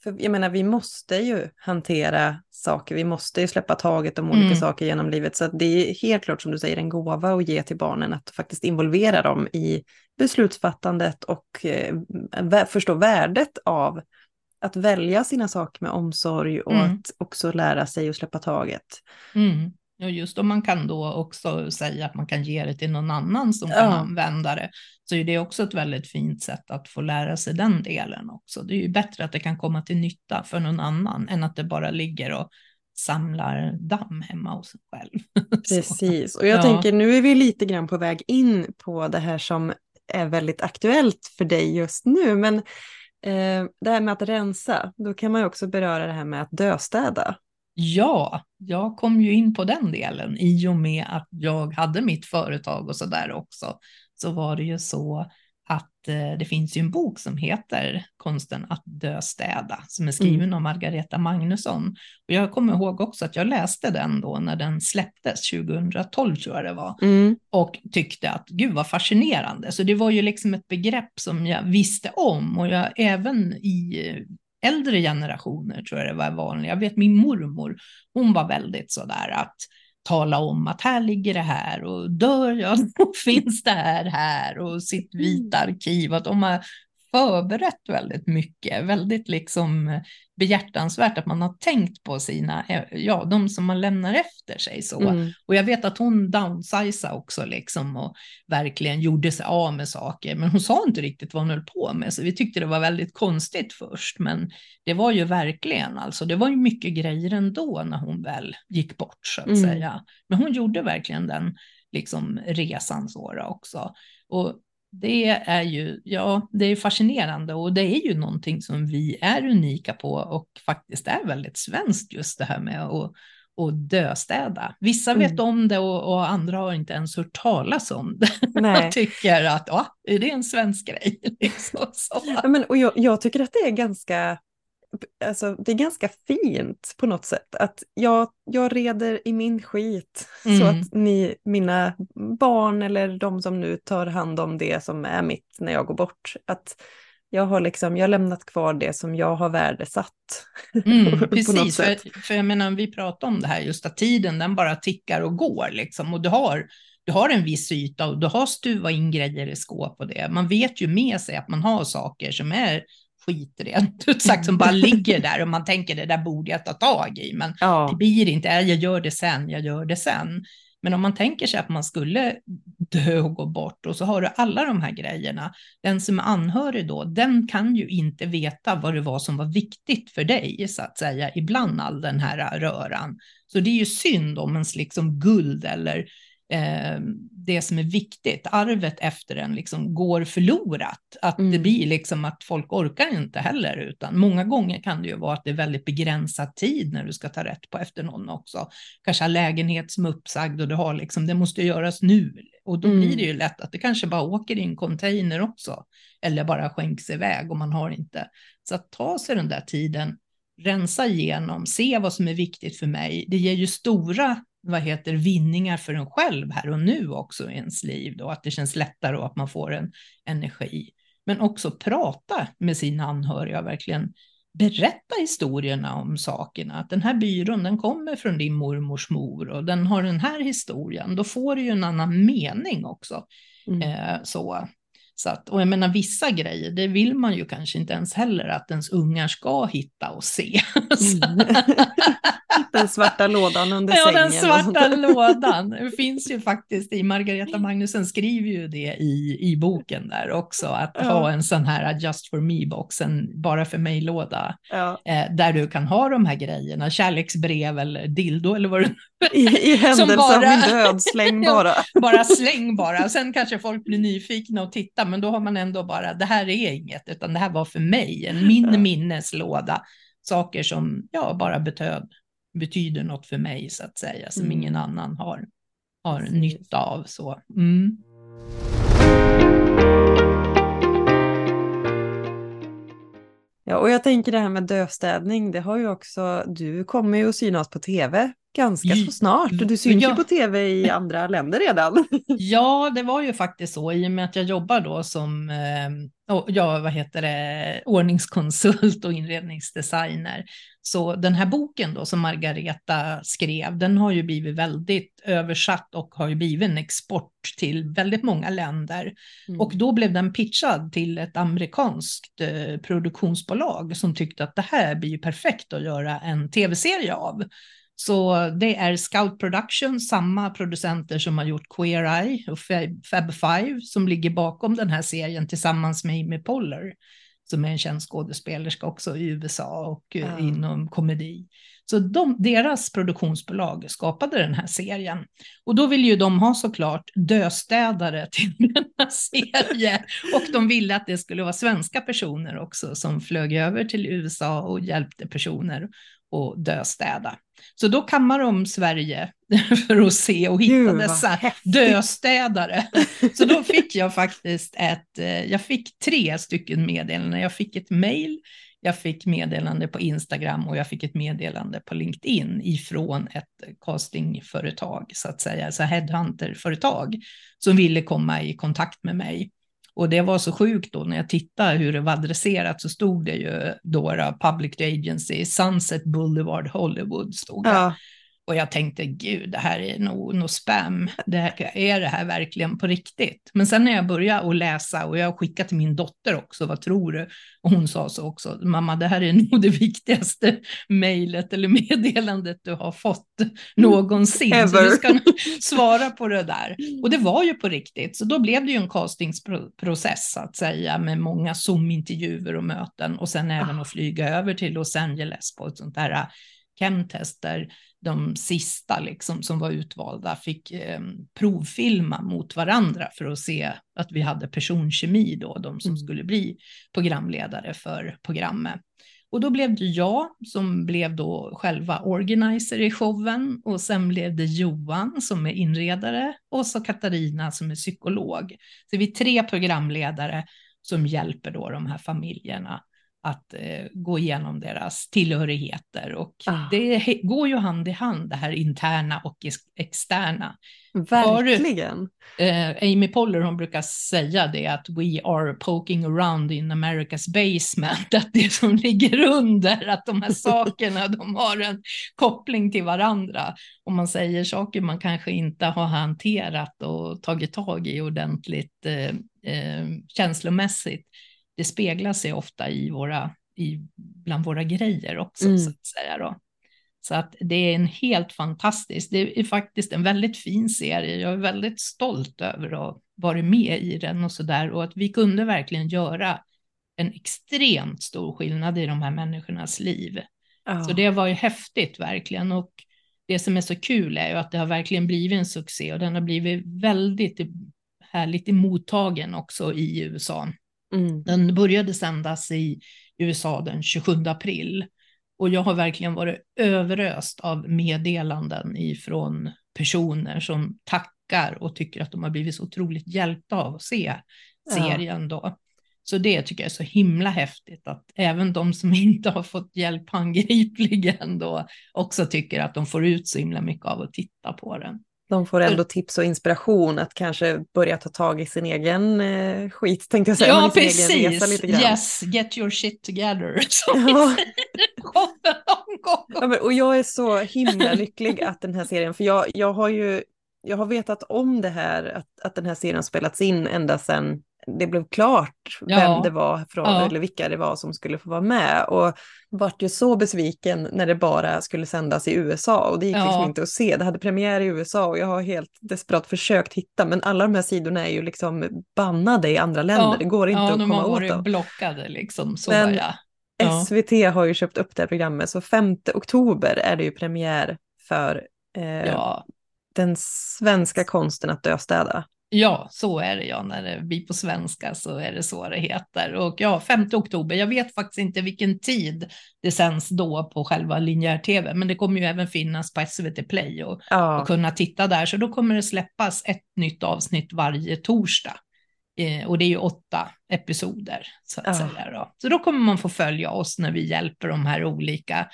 för jag menar vi måste ju hantera saker, vi måste ju släppa taget om olika mm. saker genom livet. Så det är helt klart som du säger en gåva att ge till barnen att faktiskt involvera dem i beslutsfattandet och eh, förstå värdet av att välja sina saker med omsorg och mm. att också lära sig att släppa taget. Mm. Ja, just om man kan då också säga att man kan ge det till någon annan som kan använda det, så är det också ett väldigt fint sätt att få lära sig den delen också. Det är ju bättre att det kan komma till nytta för någon annan än att det bara ligger och samlar damm hemma hos en själv. Precis, och jag ja. tänker nu är vi lite grann på väg in på det här som är väldigt aktuellt för dig just nu, men eh, det här med att rensa, då kan man ju också beröra det här med att döstäda. Ja, jag kom ju in på den delen i och med att jag hade mitt företag och så där också. Så var det ju så att eh, det finns ju en bok som heter Konsten att döstäda som är skriven mm. av Margareta Magnusson. Och jag kommer ihåg också att jag läste den då när den släpptes 2012 tror jag det var mm. och tyckte att gud vad fascinerande. Så det var ju liksom ett begrepp som jag visste om och jag även i äldre generationer tror jag det var vanligt. Jag vet min mormor, hon var väldigt sådär att tala om att här ligger det här och dör jag då finns det här här och sitt vita mm. arkiv. Att de har förberett väldigt mycket, väldigt liksom behjärtansvärt att man har tänkt på sina, ja, de som man lämnar efter sig så. Mm. Och jag vet att hon downsizade också liksom och verkligen gjorde sig av med saker, men hon sa inte riktigt vad hon höll på med, så vi tyckte det var väldigt konstigt först, men det var ju verkligen alltså, det var ju mycket grejer ändå när hon väl gick bort så att mm. säga. Men hon gjorde verkligen den liksom resan så också. Och det är ju, ja, det är fascinerande och det är ju någonting som vi är unika på och faktiskt är väldigt svenskt just det här med att och döstäda. Vissa mm. vet om det och, och, andra har inte ens hört talas om det. Nej. och tycker att ja, är det en svensk grej? Liksom, så. Ja, men, och jag, jag, tycker att det är ganska alltså, det är ganska fint på något sätt. Att jag, jag reder i min skit mm. så att ni, mina barn eller de som nu tar hand om det som är mitt när jag går bort, att jag har liksom, jag har lämnat kvar det som jag har värdesatt. Mm, precis, för, för jag menar, vi pratar om det här just att tiden den bara tickar och går liksom och du har du har en viss yta och du har stuvat in grejer i skåp och det. Man vet ju med sig att man har saker som är skit rent ut sagt som bara ligger där och man tänker det där borde jag ta tag i. Men ja. det blir inte, jag gör det sen, jag gör det sen. Men om man tänker sig att man skulle dö och gå bort och så har du alla de här grejerna. Den som är anhörig då, den kan ju inte veta vad det var som var viktigt för dig så att säga ibland all den här röran. Så det är ju synd om ens liksom guld eller eh, det som är viktigt, arvet efter en, liksom går förlorat. Att mm. det blir liksom att folk orkar inte heller, utan många gånger kan det ju vara att det är väldigt begränsad tid när du ska ta rätt på efter någon också. Kanske har lägenhet som är uppsagd och du har liksom, det måste göras nu. Och då mm. blir det ju lätt att det kanske bara åker i en container också, eller bara skänks iväg och man har inte. Så att ta sig den där tiden, rensa igenom, se vad som är viktigt för mig. Det ger ju stora vad heter vinningar för en själv här och nu också i ens liv då, att det känns lättare och att man får en energi. Men också prata med sina anhöriga, verkligen berätta historierna om sakerna. Att den här byrån, den kommer från din mormors mor och den har den här historien. Då får du ju en annan mening också. Mm. Eh, så. Så att, och jag menar vissa grejer, det vill man ju kanske inte ens heller att ens ungar ska hitta och se. Mm. den svarta lådan under ja, sängen. Ja, den svarta lådan. Det finns ju faktiskt i Margareta Magnusen skriver ju det i, i boken där också, att ja. ha en sån här Just for me-box, en bara för mig-låda, ja. eh, där du kan ha de här grejerna, kärleksbrev eller dildo eller vad du I, I händelse bara, av min död, släng bara. bara släng bara. Sen kanske folk blir nyfikna och tittar, men då har man ändå bara, det här är inget, utan det här var för mig, en min ja. minneslåda. Saker som ja, bara betöd, betyder något för mig, så att säga, som mm. ingen annan har, har nytta av. Så. Mm. Ja, och jag tänker det här med dövstädning, det har ju också, du kommer ju att synas på tv ganska så snart. Du syns ja. ju på tv i andra länder redan. Ja, det var ju faktiskt så i och med att jag jobbar då som eh, ja, vad heter det, ordningskonsult och inredningsdesigner. Så den här boken då som Margareta skrev, den har ju blivit väldigt översatt och har ju blivit en export till väldigt många länder. Mm. Och då blev den pitchad till ett amerikanskt eh, produktionsbolag som tyckte att det här blir ju perfekt att göra en tv-serie av. Så det är Scout Production, samma producenter som har gjort Queer Eye och Fab Five som ligger bakom den här serien tillsammans med Amy Poehler som är en känd skådespelerska också i USA och mm. inom komedi. Så de, deras produktionsbolag skapade den här serien. Och då vill ju de ha såklart döstädare till denna serie. Och de ville att det skulle vara svenska personer också som flög över till USA och hjälpte personer och döstäda. Så då kammar de Sverige för att se och hitta Gud, dessa döstädare. Så då fick jag faktiskt ett, eh, jag fick tre stycken meddelanden. Jag fick ett mail, jag fick meddelande på Instagram och jag fick ett meddelande på LinkedIn ifrån ett castingföretag, så att säga, alltså headhunterföretag som ville komma i kontakt med mig. Och det var så sjukt då när jag tittade hur det var adresserat så stod det ju då, då Public Agency, Sunset Boulevard Hollywood stod det. Ja. Och jag tänkte, gud, det här är nog, nog spam. Det här, är det här verkligen på riktigt? Men sen när jag började att läsa och jag skickade till min dotter också, vad tror du? Och hon sa så också, mamma, det här är nog det viktigaste mejlet eller meddelandet du har fått någonsin. Ever. Så du ska svara på det där. Och det var ju på riktigt, så då blev det ju en castingsprocess, så att säga, med många Zoom-intervjuer och möten och sen även ah. att flyga över till Los Angeles på ett sånt där chemtester de sista liksom, som var utvalda fick eh, provfilma mot varandra för att se att vi hade personkemi då, de som mm. skulle bli programledare för programmet. Och då blev det jag som blev då själva organizer i showen och sen blev det Johan som är inredare och så Katarina som är psykolog. Så vi är tre programledare som hjälper då de här familjerna att eh, gå igenom deras tillhörigheter och ah. det går ju hand i hand det här interna och externa. Verkligen. För, eh, Amy Poehler hon brukar säga det att we are poking around in America's basement, att det som ligger under, att de här sakerna de har en koppling till varandra. Om man säger saker man kanske inte har hanterat och tagit tag i ordentligt eh, eh, känslomässigt det speglar sig ofta i våra, i, bland våra grejer också, mm. så att säga. Då. Så att det är en helt fantastisk, det är faktiskt en väldigt fin serie. Jag är väldigt stolt över att ha varit med i den och så där och att vi kunde verkligen göra en extremt stor skillnad i de här människornas liv. Oh. Så det var ju häftigt verkligen och det som är så kul är ju att det har verkligen blivit en succé och den har blivit väldigt härligt mottagen också i USA. Mm. Den började sändas i USA den 27 april och jag har verkligen varit överöst av meddelanden ifrån personer som tackar och tycker att de har blivit så otroligt hjälpta av att se serien då. Så det tycker jag är så himla häftigt att även de som inte har fått hjälp handgripligen då också tycker att de får ut så himla mycket av att titta på den. De får ändå tips och inspiration att kanske börja ta tag i sin egen eh, skit, tänkte jag säga. Ja, precis. Yes, get your shit together. Ja. ja, men, och jag är så himla lycklig att den här serien, för jag, jag har ju jag har vetat om det här, att, att den här serien spelats in ända sedan det blev klart Ja. vem det var från, Ja. eller vilka det var som skulle få vara med. Och vart ju så besviken när det bara skulle sändas i USA och det gick Ja. liksom inte att se. Det hade premiär i USA och jag har helt desperat försökt hitta men alla de här sidorna är ju liksom bannade i andra länder. Ja. Det går inte ja, att de komma har åt varit dem. blockade liksom. Så Men- ja. Ja. SVT har ju köpt upp det här programmet så 5 oktober är det ju premiär för eh, Ja. den svenska konsten att döstäda. Ja, så är det ja. När det blir på svenska så är det så det heter. Och ja, 5 oktober. Jag vet faktiskt inte vilken tid det sänds då på själva linjär-tv, men det kommer ju även finnas på SVT Play och, Ja, och kunna titta där. Så då kommer det släppas ett nytt avsnitt varje torsdag. Eh, och det är ju åtta episoder så att Ja. säga. Då. Så då kommer man få följa oss när vi hjälper de här olika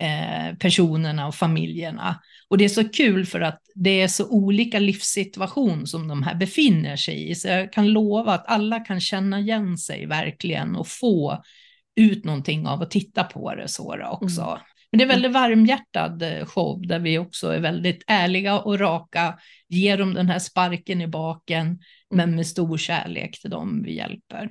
eh, personerna och familjerna. Och det är så kul för att det är så olika livssituation som de här befinner sig i. Så jag kan lova att alla kan känna igen sig verkligen och få ut någonting av att titta på det så också. Mm. Men det är väldigt varmhjärtad eh, show där vi också är väldigt ärliga och raka, ger dem den här sparken i baken, men med stor kärlek till dem vi hjälper.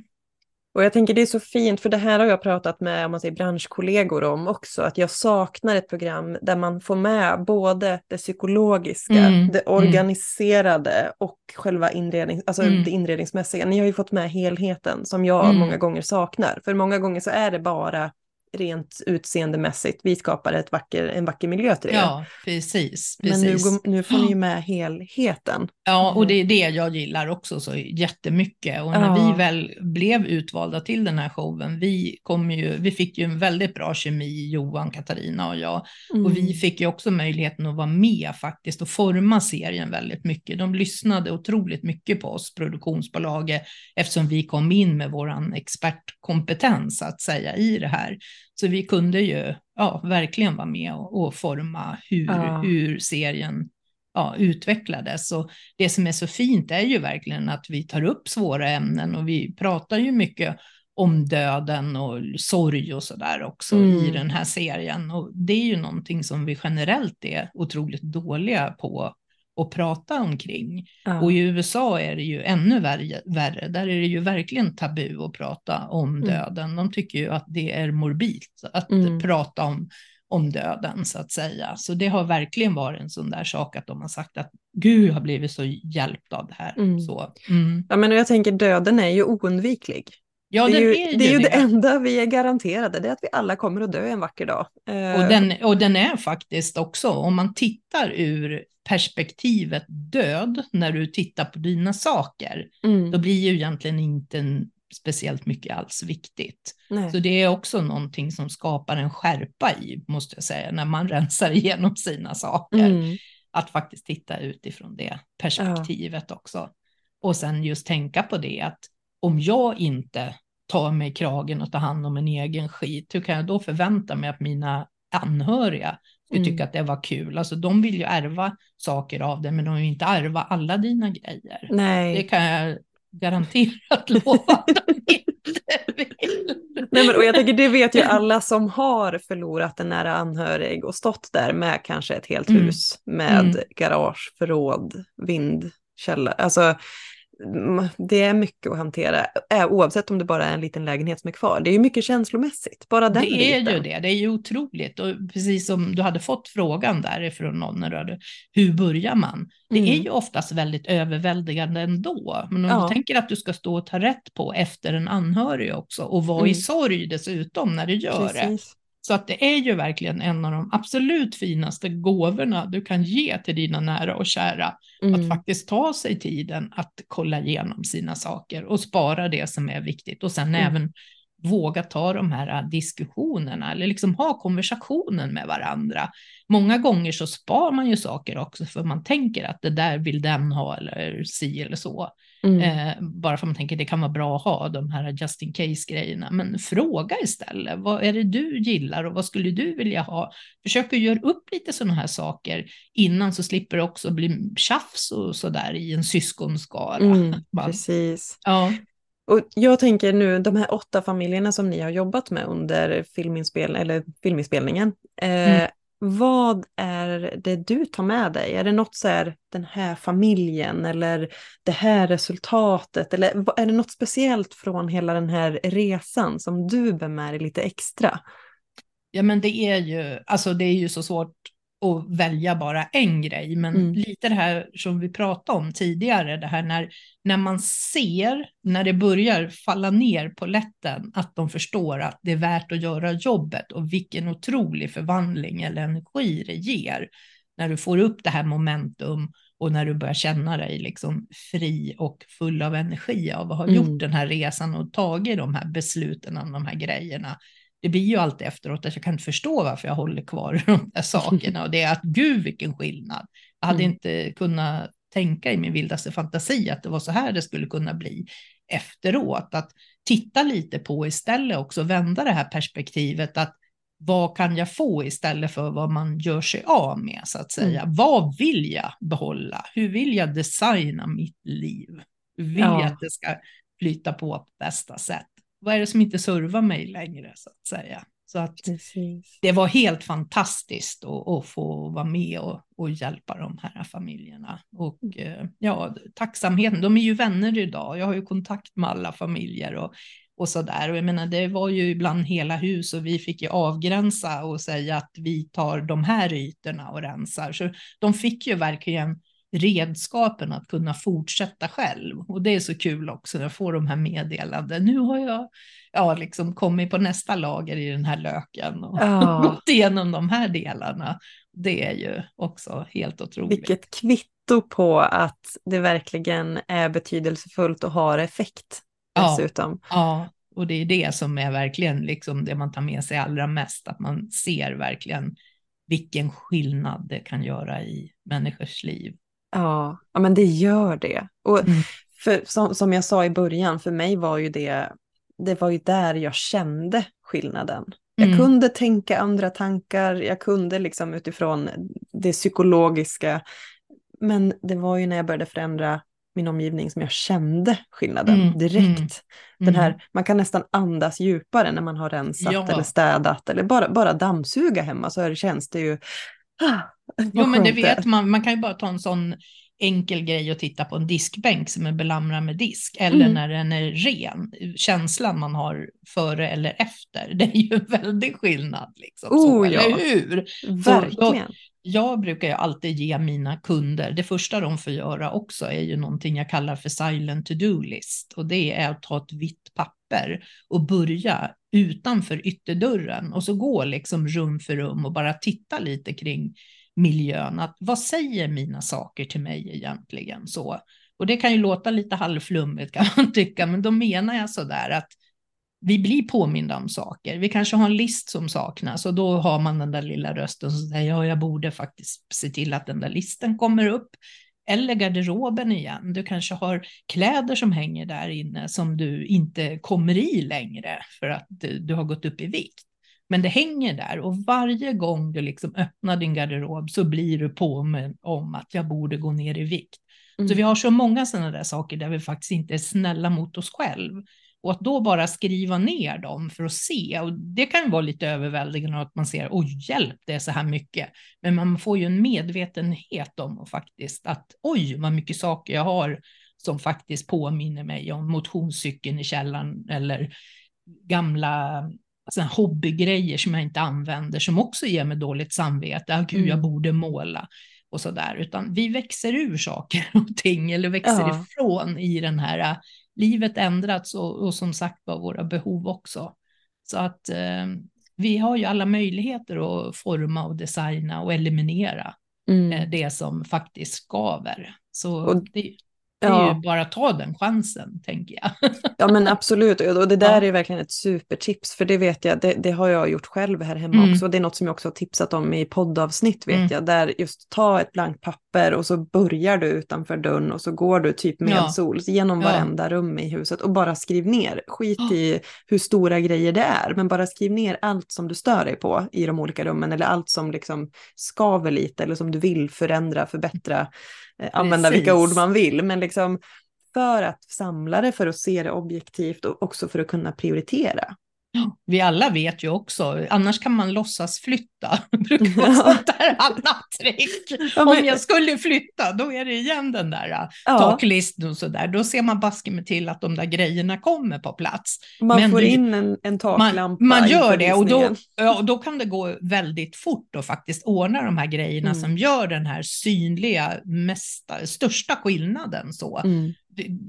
Och jag tänker det är så fint för det här har jag pratat med om man säger, branschkollegor om också. Att jag saknar ett program där man får med både det psykologiska, Mm, det organiserade och själva inredning, alltså Mm. det inredningsmässiga. Ni har ju fått med helheten som jag Mm. många gånger saknar. För många gånger så är det bara rent utseendemässigt. Vi skapar ett vacker, en vacker miljö till det. Ja, precis. Men nu, precis. nu får ni ju med helheten. Ja, och Mm. det är det jag gillar också så jättemycket. Och när Ja. vi väl blev utvalda till den här showen, vi, kom ju, vi fick ju en väldigt bra kemi, Johan, Katarina och jag. Mm. Och vi fick ju också möjligheten att vara med faktiskt och forma serien väldigt mycket. De lyssnade otroligt mycket på oss, produktionsbolaget, eftersom vi kom in med våran expertkompetens att säga i det här. Så vi kunde ju ja, verkligen vara med och, och forma hur, Ja. hur serien ja, utvecklades. Och det som är så fint är ju verkligen att vi tar upp svåra ämnen och vi pratar ju mycket om döden och sorg och sådär också Mm. i den här serien. Och det är ju någonting som vi generellt är otroligt dåliga på att prata omkring. Ja. Och i USA är det ju ännu värre, värre. Där är det ju verkligen tabu att prata om Mm. döden. De tycker ju att det är morbilt att Mm. prata om, om döden så att säga. Så det har verkligen varit en sån där sak att de har sagt att Gud har blivit så hjälpt av det här. Mm. Så, mm. Ja, men jag tänker döden är ju oundviklig. Ja, det, är ju, är ju det är ju det enda vi är garanterade, det är att vi alla kommer att dö en vacker dag. Eh, Och den, och den är faktiskt också, om man tittar ur perspektivet död, när du tittar på dina saker, mm, då blir ju egentligen inte speciellt mycket alls viktigt. nej. Så det är också någonting som skapar en skärpa i, måste jag säga, när man rensar igenom sina saker. Mm, Att faktiskt titta utifrån det perspektivet också. Och sen just tänka på det att om jag inte tar mig kragen och tar hand om en egen skit, hur kan jag då förvänta mig att mina anhöriga skulle Mm. tycka att det var kul? Alltså de vill ju ärva saker av det, men de vill inte ärva alla dina grejer. Det nej. kan jag garanterat lova att de inte vill. nej men, och jag tänker, det vet ju alla som har förlorat en nära anhörig och stått där med kanske ett helt Mm. hus med Mm. garage, förråd, vindkällare. Alltså, det är mycket att hantera, oavsett om det bara är en liten lägenhet som är kvar. Det är ju mycket känslomässigt, bara den Det är biten. ju det, det är ju otroligt. Och precis som du hade fått frågan därifrån någon när du hade, hur börjar man? Det Mm. är ju oftast väldigt överväldigande ändå. Men om Ja. du tänker att du ska stå och ta rätt på efter en anhörig också och vara i Mm. sorg dessutom när du gör det. Så att det är ju verkligen en av de absolut finaste gåvorna du kan ge till dina nära och kära. Mm. Att faktiskt ta sig tiden att kolla igenom sina saker och spara det som är viktigt och sen Mm. även våga ta de här diskussionerna eller liksom ha konversationen med varandra. Många gånger så spar man ju saker också för man tänker att det där vill den ha eller si eller så. Mm. Eh, bara för man tänker det kan vara bra att ha de här just in case grejerna. Men fråga istället, vad är det du gillar och vad skulle du vilja ha? Försök att göra upp lite sådana här saker innan så slipper det också bli tjafs och sådär i en syskonskara. Mm, precis. ja. Och jag tänker nu, de här åtta familjerna som ni har jobbat med under filminspel eller filminspelningen. Eh, Mm vad är det du tar med dig? Är det något så här, den här familjen eller det här resultatet? Eller är det något speciellt från hela den här resan som du bär med dig lite extra? Ja, men det är ju, alltså det är ju så svårt att välja bara en grej, men mm. lite det här som vi pratade om tidigare, det här när, när man ser, när det börjar falla ner på lätten, att de förstår att det är värt att göra jobbet och vilken otrolig förvandling eller energi det ger när du får upp det här momentum och när du börjar känna dig liksom fri och full av energi av att ha mm. gjort den här resan och tagit de här besluten om de här grejerna det blir ju alltid efteråt att jag kan inte förstå varför jag håller kvar de där sakerna och det är att gud vilken skillnad. Jag hade mm. inte kunnat tänka i min vildaste fantasi att det var så här det skulle kunna bli efteråt. Att titta lite på istället också, vända det här perspektivet att vad kan jag få istället för vad man gör sig av med så att säga. Mm. Vad vill jag behålla? Hur vill jag designa mitt liv? Hur vill ja. jag att det ska flyta på på bästa sätt? Vad är det som inte servar mig längre så att säga. Så att Precis. det var helt fantastiskt att, att, få vara med och, och hjälpa de här familjerna. Och eh, ja, tacksamheten, de är ju vänner idag. Jag har ju kontakt med alla familjer och, och så där. Och jag menar, det var ju ibland hela hus och vi fick ju avgränsa och säga att vi tar de här ytorna och rensar. Så de fick ju verkligen redskapen att kunna fortsätta själv. Och det är så kul också när jag får de här meddelanden. Nu har jag ja, liksom kommit på nästa lager i den här löken och ja. gått igenom de här delarna. Det är ju också helt otroligt. Vilket kvitto på att det verkligen är betydelsefullt och har effekt dessutom. Ja, ja. och det är det som är verkligen liksom det man tar med sig allra mest, att man ser verkligen vilken skillnad det kan göra i människors liv. Ja, ja men det gör det. Och mm. för, som, som jag sa i början, för mig var ju det, det var ju där jag kände skillnaden. Jag mm. kunde tänka andra tankar, jag kunde liksom utifrån det psykologiska. Men det var ju när jag började förändra min omgivning som jag kände skillnaden mm. direkt. Mm. Den här, man kan nästan andas djupare när man har rensat ja. eller städat eller bara, bara dammsuga hemma så känns det ju Ah, jo, men det vet man. Man kan ju bara ta en sån enkel grej och titta på en diskbänk som är belamrad med disk eller mm. när den är ren. Känslan man har före eller efter, det är ju en väldig skillnad. Liksom, oh, så, ja. Eller hur? Verkligen. jag brukar ju alltid ge mina kunder, det första de får göra också är ju någonting jag kallar för silent to-do-list och det är att ta ett vitt papper och börja utanför ytterdörren och så gå liksom rum för rum och bara titta lite kring miljön. Att, vad säger mina saker till mig egentligen? Så. Och det kan ju låta lite halvflummigt kan man tycka, men då menar jag så där att vi blir påminda om saker. Vi kanske har en list som saknas och då har man den där lilla rösten som säger ja, jag borde faktiskt se till att den där listen kommer upp. Eller garderoben igen. Du kanske har kläder som hänger där inne som du inte kommer i längre för att du har gått upp i vikt. Men det hänger där och varje gång du liksom öppnar din garderob så blir du påminn om att jag borde gå ner i vikt. Mm. Så vi har så många sådana där saker där vi faktiskt inte är snälla mot oss själv. Och att då bara skriva ner dem för att se, och det kan vara lite överväldigande att man ser, oj hjälp, det är så här mycket. Men man får ju en medvetenhet om och faktiskt att, oj vad mycket saker jag har som faktiskt påminner mig om motionscykeln i källaren eller gamla alltså, hobbygrejer som jag inte använder som också ger mig dåligt samvete. Ah, gud, mm. jag borde måla och så där, utan vi växer ur saker och ting eller växer ja. ifrån i den här livet ändrats och, och som sagt var våra behov också. Så att eh, vi har ju alla möjligheter att forma och designa och eliminera mm. eh, det som faktiskt skaver. Så och, det, det är ja. ju bara att ta den chansen, tänker jag. ja, men absolut. Och det där ja. är verkligen ett supertips, för det vet jag, det, det har jag gjort själv här hemma mm. också. Det är något som jag också har tipsat om i poddavsnitt, vet mm. jag, där just ta ett blankt papper och så börjar du utanför dörren och så går du typ med ja. sol genom ja. varenda rum i huset och bara skriv ner. Skit oh. i hur stora grejer det är, men bara skriv ner allt som du stör dig på i de olika rummen eller allt som liksom skaver lite eller som du vill förändra, förbättra använda Precis. vilka ord man vill, men liksom för att samla det, för att se det objektivt och också för att kunna prioritera. Vi alla vet ju också, annars kan man låtsas flytta. brukar vara sånt där annat trick. Ja, men... Om jag skulle flytta, då är det igen den där äh, ja. taklisten och sådär. Då ser man baske med till att de där grejerna kommer på plats. Man men får du, in en, en taklampa. Man, man gör det och då, ja, då kan det gå väldigt fort att faktiskt ordna de här grejerna mm. som gör den här synliga, mesta, största skillnaden. Så. Mm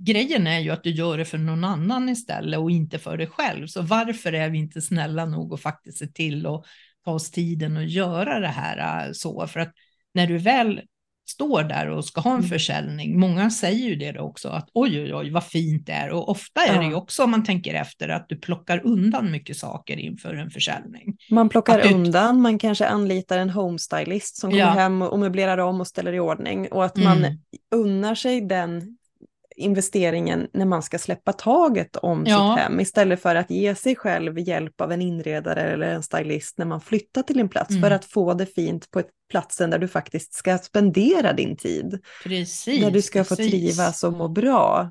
grejen är ju att du gör det för någon annan istället och inte för dig själv. Så varför är vi inte snälla nog att faktiskt se till att ta oss tiden och göra det här äh, så? För att när du väl står där och ska ha en mm. försäljning, många säger ju det också, att oj, oj, oj, vad fint det är. Och ofta är ja. det ju också, om man tänker efter, att du plockar undan mycket saker inför en försäljning. Man plockar du... undan, man kanske anlitar en homestylist som kommer ja. hem och möblerar om och ställer i ordning. Och att man mm. unnar sig den investeringen när man ska släppa taget om ja. sitt hem istället för att ge sig själv hjälp av en inredare eller en stylist när man flyttar till en plats mm. för att få det fint på ett platsen där du faktiskt ska spendera din tid. Precis. Där du ska precis. få trivas och må bra.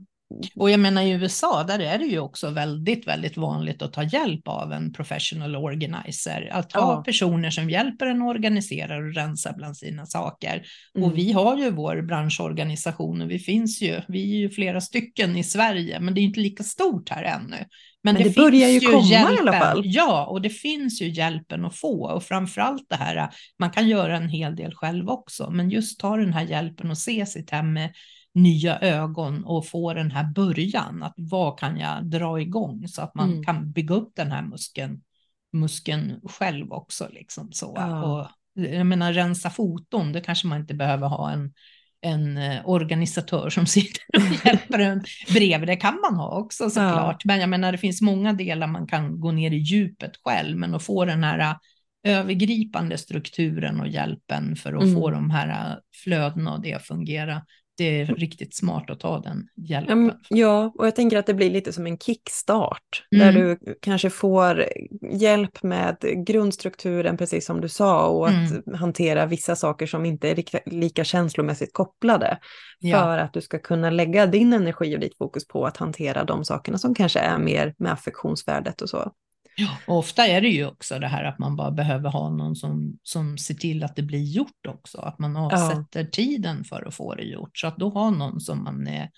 Och jag menar i USA, där är det ju också väldigt, väldigt vanligt att ta hjälp av en professional organizer. Att ha ja. personer som hjälper en organisera och rensa bland sina saker. Mm. Och vi har ju vår branschorganisation och vi finns ju, vi är ju flera stycken i Sverige, men det är inte lika stort här ännu. Men, men det, det börjar ju komma hjälpen, i alla fall. Ja, och det finns ju hjälpen att få och framförallt det här, man kan göra en hel del själv också, men just ta den här hjälpen och se sitt hem med nya ögon och få den här början, att vad kan jag dra igång så att man mm. kan bygga upp den här muskeln, muskeln själv också. Liksom så. Ja. Och, jag menar rensa foton, det kanske man inte behöver ha en, en eh, organisatör som sitter och hjälper en bredvid. Det kan man ha också såklart. Ja. Men jag menar det finns många delar man kan gå ner i djupet själv, men att få den här eh, övergripande strukturen och hjälpen för att mm. få de här eh, flödena och det att fungera det är riktigt smart att ta den hjälpen. Ja, och jag tänker att det blir lite som en kickstart, mm. där du kanske får hjälp med grundstrukturen, precis som du sa, och att mm. hantera vissa saker som inte är lika känslomässigt kopplade, ja. för att du ska kunna lägga din energi och ditt fokus på att hantera de sakerna som kanske är mer med affektionsvärdet och så. Ja, ofta är det ju också det här att man bara behöver ha någon som, som ser till att det blir gjort också, att man avsätter ja. tiden för att få det gjort, så att då har någon som man är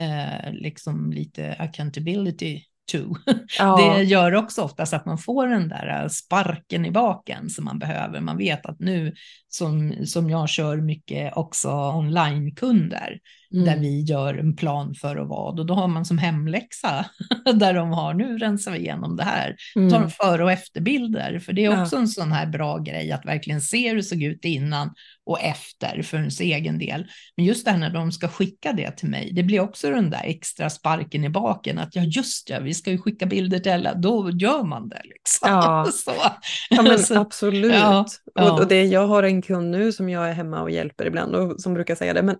eh, liksom lite accountability to. Ja. Det gör också oftast att man får den där sparken i baken som man behöver. Man vet att nu som, som jag kör mycket också online-kunder mm. där vi gör en plan för och vad och då har man som hemläxa där de har nu rensar vi igenom det här. Mm. Tar före och efterbilder för det är också ja. en sån här bra grej att verkligen se hur det såg ut innan och efter för ens egen del. Men just det här när de ska skicka det till mig, det blir också den där extra sparken i baken att ja just ja, vi ska ju skicka bilder till alla, då gör man det liksom. Ja, ja men absolut. Ja, och, och det, jag har en kund nu som jag är hemma och hjälper ibland och som brukar säga det, men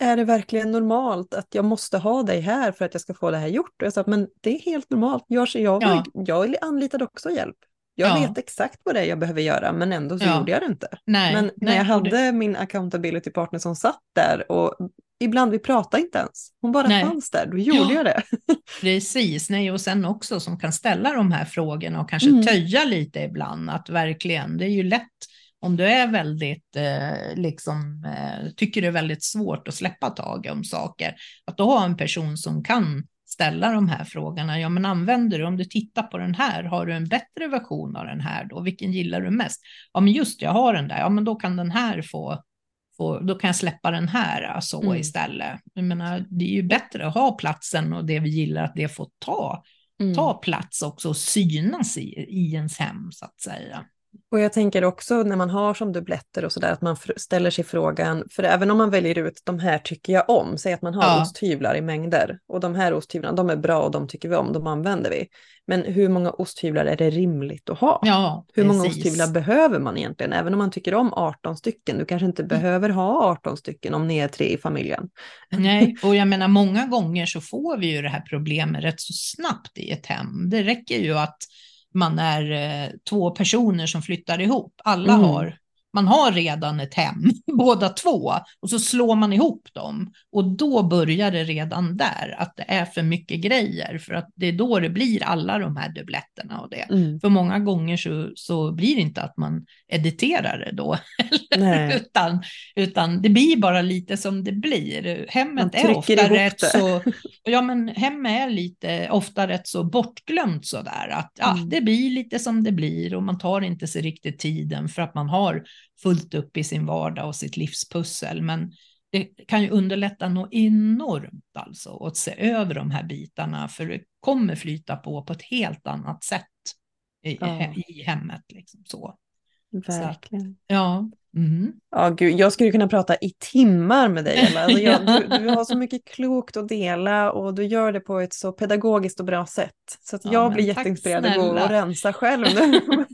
är det verkligen normalt att jag måste ha dig här för att jag ska få det här gjort? Och jag sa, men det är helt normalt. Jag, jag, ja. jag anlitade också hjälp. Jag ja. vet exakt vad det är jag behöver göra, men ändå så ja. gjorde jag det inte. Nej, men när nej, jag hade det... min accountability partner som satt där och ibland vi pratade inte ens, hon bara nej. fanns där, då gjorde ja. jag det. Precis, nej och sen också som kan ställa de här frågorna och kanske mm. töja lite ibland, att verkligen, det är ju lätt om du är väldigt, eh, liksom, eh, tycker det är väldigt svårt att släppa tag om saker, att då ha en person som kan ställa de här frågorna. Ja, men använder du, om du tittar på den här, har du en bättre version av den här då? Vilken gillar du mest? Ja, men just jag har den där, ja, men då kan den här få, få då kan jag släppa den här så alltså, mm. istället. Jag menar, det är ju bättre att ha platsen och det vi gillar, att det får ta, mm. ta plats också och synas i, i ens hem så att säga. Och jag tänker också när man har som dubbletter och sådär att man ställer sig frågan, för även om man väljer ut de här tycker jag om, säg att man har ja. osthyvlar i mängder och de här osthyvlarna de är bra och de tycker vi om, de använder vi. Men hur många osthyvlar är det rimligt att ha? Ja, hur många osthyvlar behöver man egentligen? Även om man tycker om 18 stycken, du kanske inte mm. behöver ha 18 stycken om ni är tre i familjen. Nej, och jag menar många gånger så får vi ju det här problemet rätt så snabbt i ett hem. Det räcker ju att man är eh, två personer som flyttar ihop. Alla mm. har man har redan ett hem, båda två, och så slår man ihop dem. Och då börjar det redan där, att det är för mycket grejer, för att det är då det blir alla de här dubbletterna och det. Mm. För många gånger så, så blir det inte att man editerar det då, utan, utan det blir bara lite som det blir. Hemmet är ofta rätt det. så, ja men hemmet är lite ofta rätt så bortglömt sådär, att ja, mm. det blir lite som det blir och man tar inte sig riktigt tiden för att man har fullt upp i sin vardag och sitt livspussel. Men det kan ju underlätta något enormt alltså att se över de här bitarna för det kommer flyta på på ett helt annat sätt i, ja. i hemmet. Liksom så. Verkligen. Så, ja. Mm. Ja, gud, jag skulle kunna prata i timmar med dig. Alltså, jag, du, du, har så mycket klokt att dela och du gör det på ett så pedagogiskt och bra sätt. Så att ja, jag blir jätteinspirerad att gå och rensa själv nu.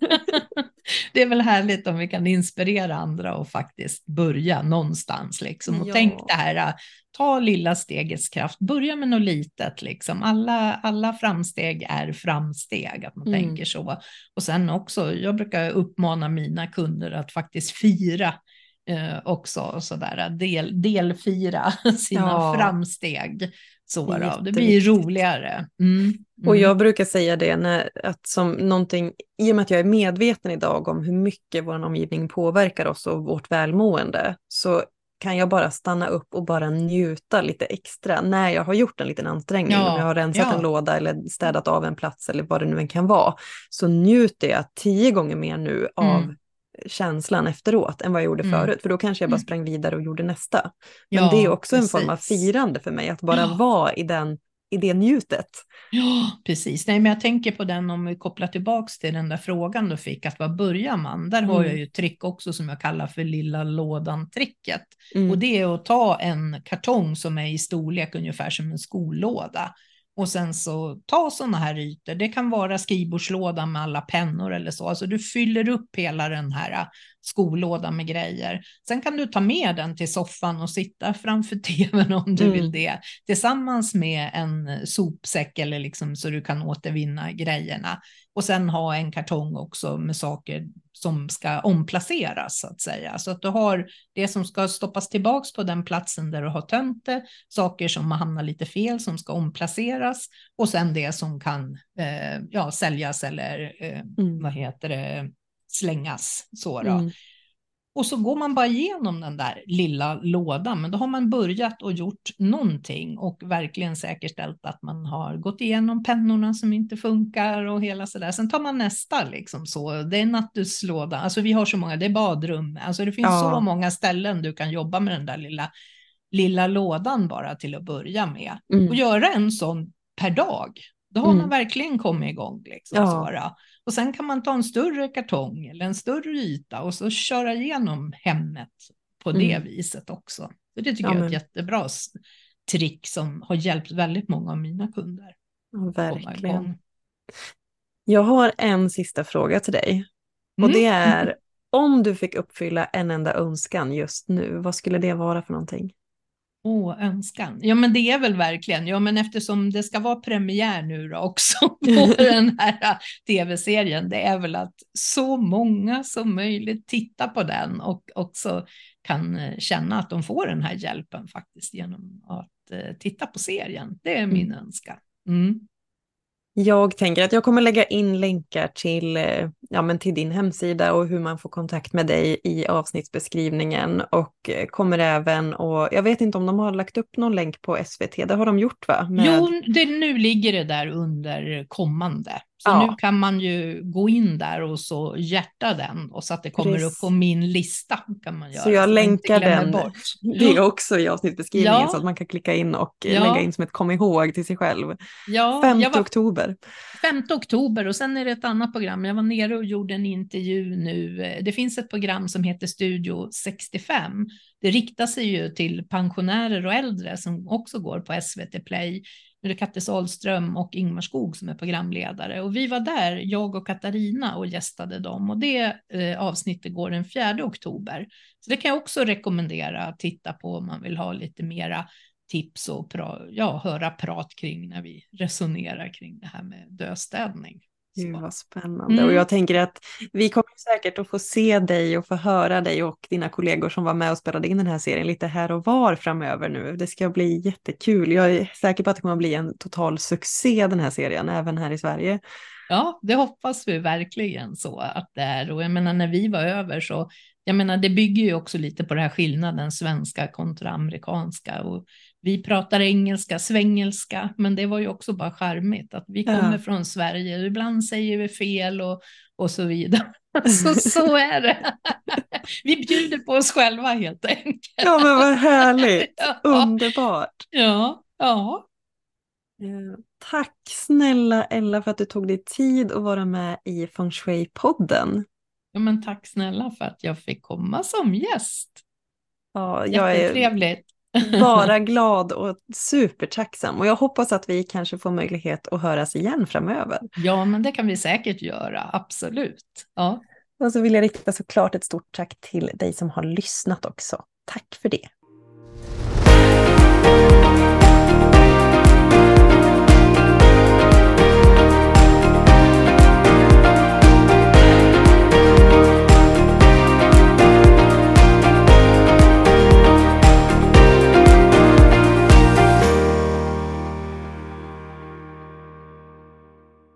det är väl härligt om vi kan inspirera andra och faktiskt börja någonstans. Liksom. Och ja. tänk det här, ta lilla stegets kraft, börja med något litet. Liksom. Alla, alla framsteg är framsteg, att man mm. tänker så. Och sen också, jag brukar uppmana mina kunder att faktiskt fira eh, också, sådär, del, delfira sina ja. framsteg. Så då. Det blir roligare. Mm. Mm. Och jag brukar säga det, när, att som någonting, i och med att jag är medveten idag om hur mycket vår omgivning påverkar oss och vårt välmående, så kan jag bara stanna upp och bara njuta lite extra när jag har gjort en liten ansträngning. Ja, om jag har rensat ja. en låda eller städat av en plats eller vad det nu än kan vara. Så njuter jag tio gånger mer nu av mm. känslan efteråt än vad jag gjorde mm. förut. För då kanske jag bara mm. sprang vidare och gjorde nästa. Men ja, det är också precis. en form av firande för mig, att bara vara i den i det njutet. Ja, precis. Nej, men jag tänker på den om vi kopplar tillbaka till den där frågan du fick, att var börjar man? Där mm. har jag ju ett trick också som jag kallar för lilla lådan-tricket. Mm. Och det är att ta en kartong som är i storlek ungefär som en skollåda och sen så ta sådana här ytor. Det kan vara skrivbordslådan med alla pennor eller så. Alltså du fyller upp hela den här skolådan med grejer. Sen kan du ta med den till soffan och sitta framför tvn om du mm. vill det. Tillsammans med en sopsäck eller liksom så du kan återvinna grejerna. Och sen ha en kartong också med saker som ska omplaceras så att säga. Så att du har det som ska stoppas tillbaks på den platsen där du har tömt det, saker som har hamnat lite fel som ska omplaceras och sen det som kan eh, ja, säljas eller eh, mm. vad heter det, slängas. Så då. Mm. Och så går man bara igenom den där lilla lådan, men då har man börjat och gjort någonting och verkligen säkerställt att man har gått igenom pennorna som inte funkar och hela så där. Sen tar man nästa liksom så. Det är nattuslåda, alltså vi har så många, det är badrum, alltså det finns ja. så många ställen du kan jobba med den där lilla, lilla lådan bara till att börja med. Mm. Och göra en sån per dag, då har mm. man verkligen kommit igång. Liksom, ja. Och sen kan man ta en större kartong eller en större yta och så köra igenom hemmet på det mm. viset också. Så det tycker ja, jag är ett jättebra trick som har hjälpt väldigt många av mina kunder. Ja, verkligen. Jag har en sista fråga till dig. Och det mm. är, om du fick uppfylla en enda önskan just nu, vad skulle det vara för någonting? Åh, önskan. Ja, men det är väl verkligen. Ja, men eftersom det ska vara premiär nu då också på den här äh, tv-serien, det är väl att så många som möjligt tittar på den och också kan äh, känna att de får den här hjälpen faktiskt genom att äh, titta på serien. Det är min mm. önskan. Mm. Jag tänker att jag kommer lägga in länkar till, eh, ja, men till din hemsida och hur man får kontakt med dig i avsnittsbeskrivningen och eh, kommer även och jag vet inte om de har lagt upp någon länk på SVT, det har de gjort va? Med... Jo, det, nu ligger det där under kommande. Så ja. nu kan man ju gå in där och så hjärta den och så att det kommer Precis. upp på min lista. kan man göra. Så jag länkar den, bort. det också i avsnittsbeskrivningen ja. så att man kan klicka in och ja. lägga in som ett kom ihåg till sig själv. Ja, 5 var... oktober. 5 oktober och sen är det ett annat program. Jag var nere och gjorde en intervju nu. Det finns ett program som heter Studio 65. Det riktar sig ju till pensionärer och äldre som också går på SVT Play. Nu är det Katte Sahlström och Ingmar Skog som är programledare och vi var där, jag och Katarina och gästade dem och det eh, avsnittet går den 4 oktober. Så det kan jag också rekommendera att titta på om man vill ha lite mera tips och pra, ja, höra prat kring när vi resonerar kring det här med döstädning. Gud vad spännande. Mm. Och jag tänker att vi kommer säkert att få se dig och få höra dig och dina kollegor som var med och spelade in den här serien lite här och var framöver nu. Det ska bli jättekul. Jag är säker på att det kommer att bli en total succé den här serien, även här i Sverige. Ja, det hoppas vi verkligen så att det är. Och jag menar när vi var över så, jag menar det bygger ju också lite på den här skillnaden svenska kontra amerikanska. Och vi pratar engelska, svengelska, men det var ju också bara charmigt att vi kommer ja. från Sverige. Ibland säger vi fel och, och så vidare. Så, så är det. Vi bjuder på oss själva helt enkelt. Ja, men vad härligt. Ja. Underbart. Ja, ja. Eh, tack snälla Ella för att du tog dig tid att vara med i Feng Shui-podden. Ja, men tack snälla för att jag fick komma som gäst. Ja, jag Jättetrevligt. Bara glad och supertacksam. Och jag hoppas att vi kanske får möjlighet att höras igen framöver. Ja, men det kan vi säkert göra, absolut. Ja. Och så vill jag rikta såklart ett stort tack till dig som har lyssnat också. Tack för det.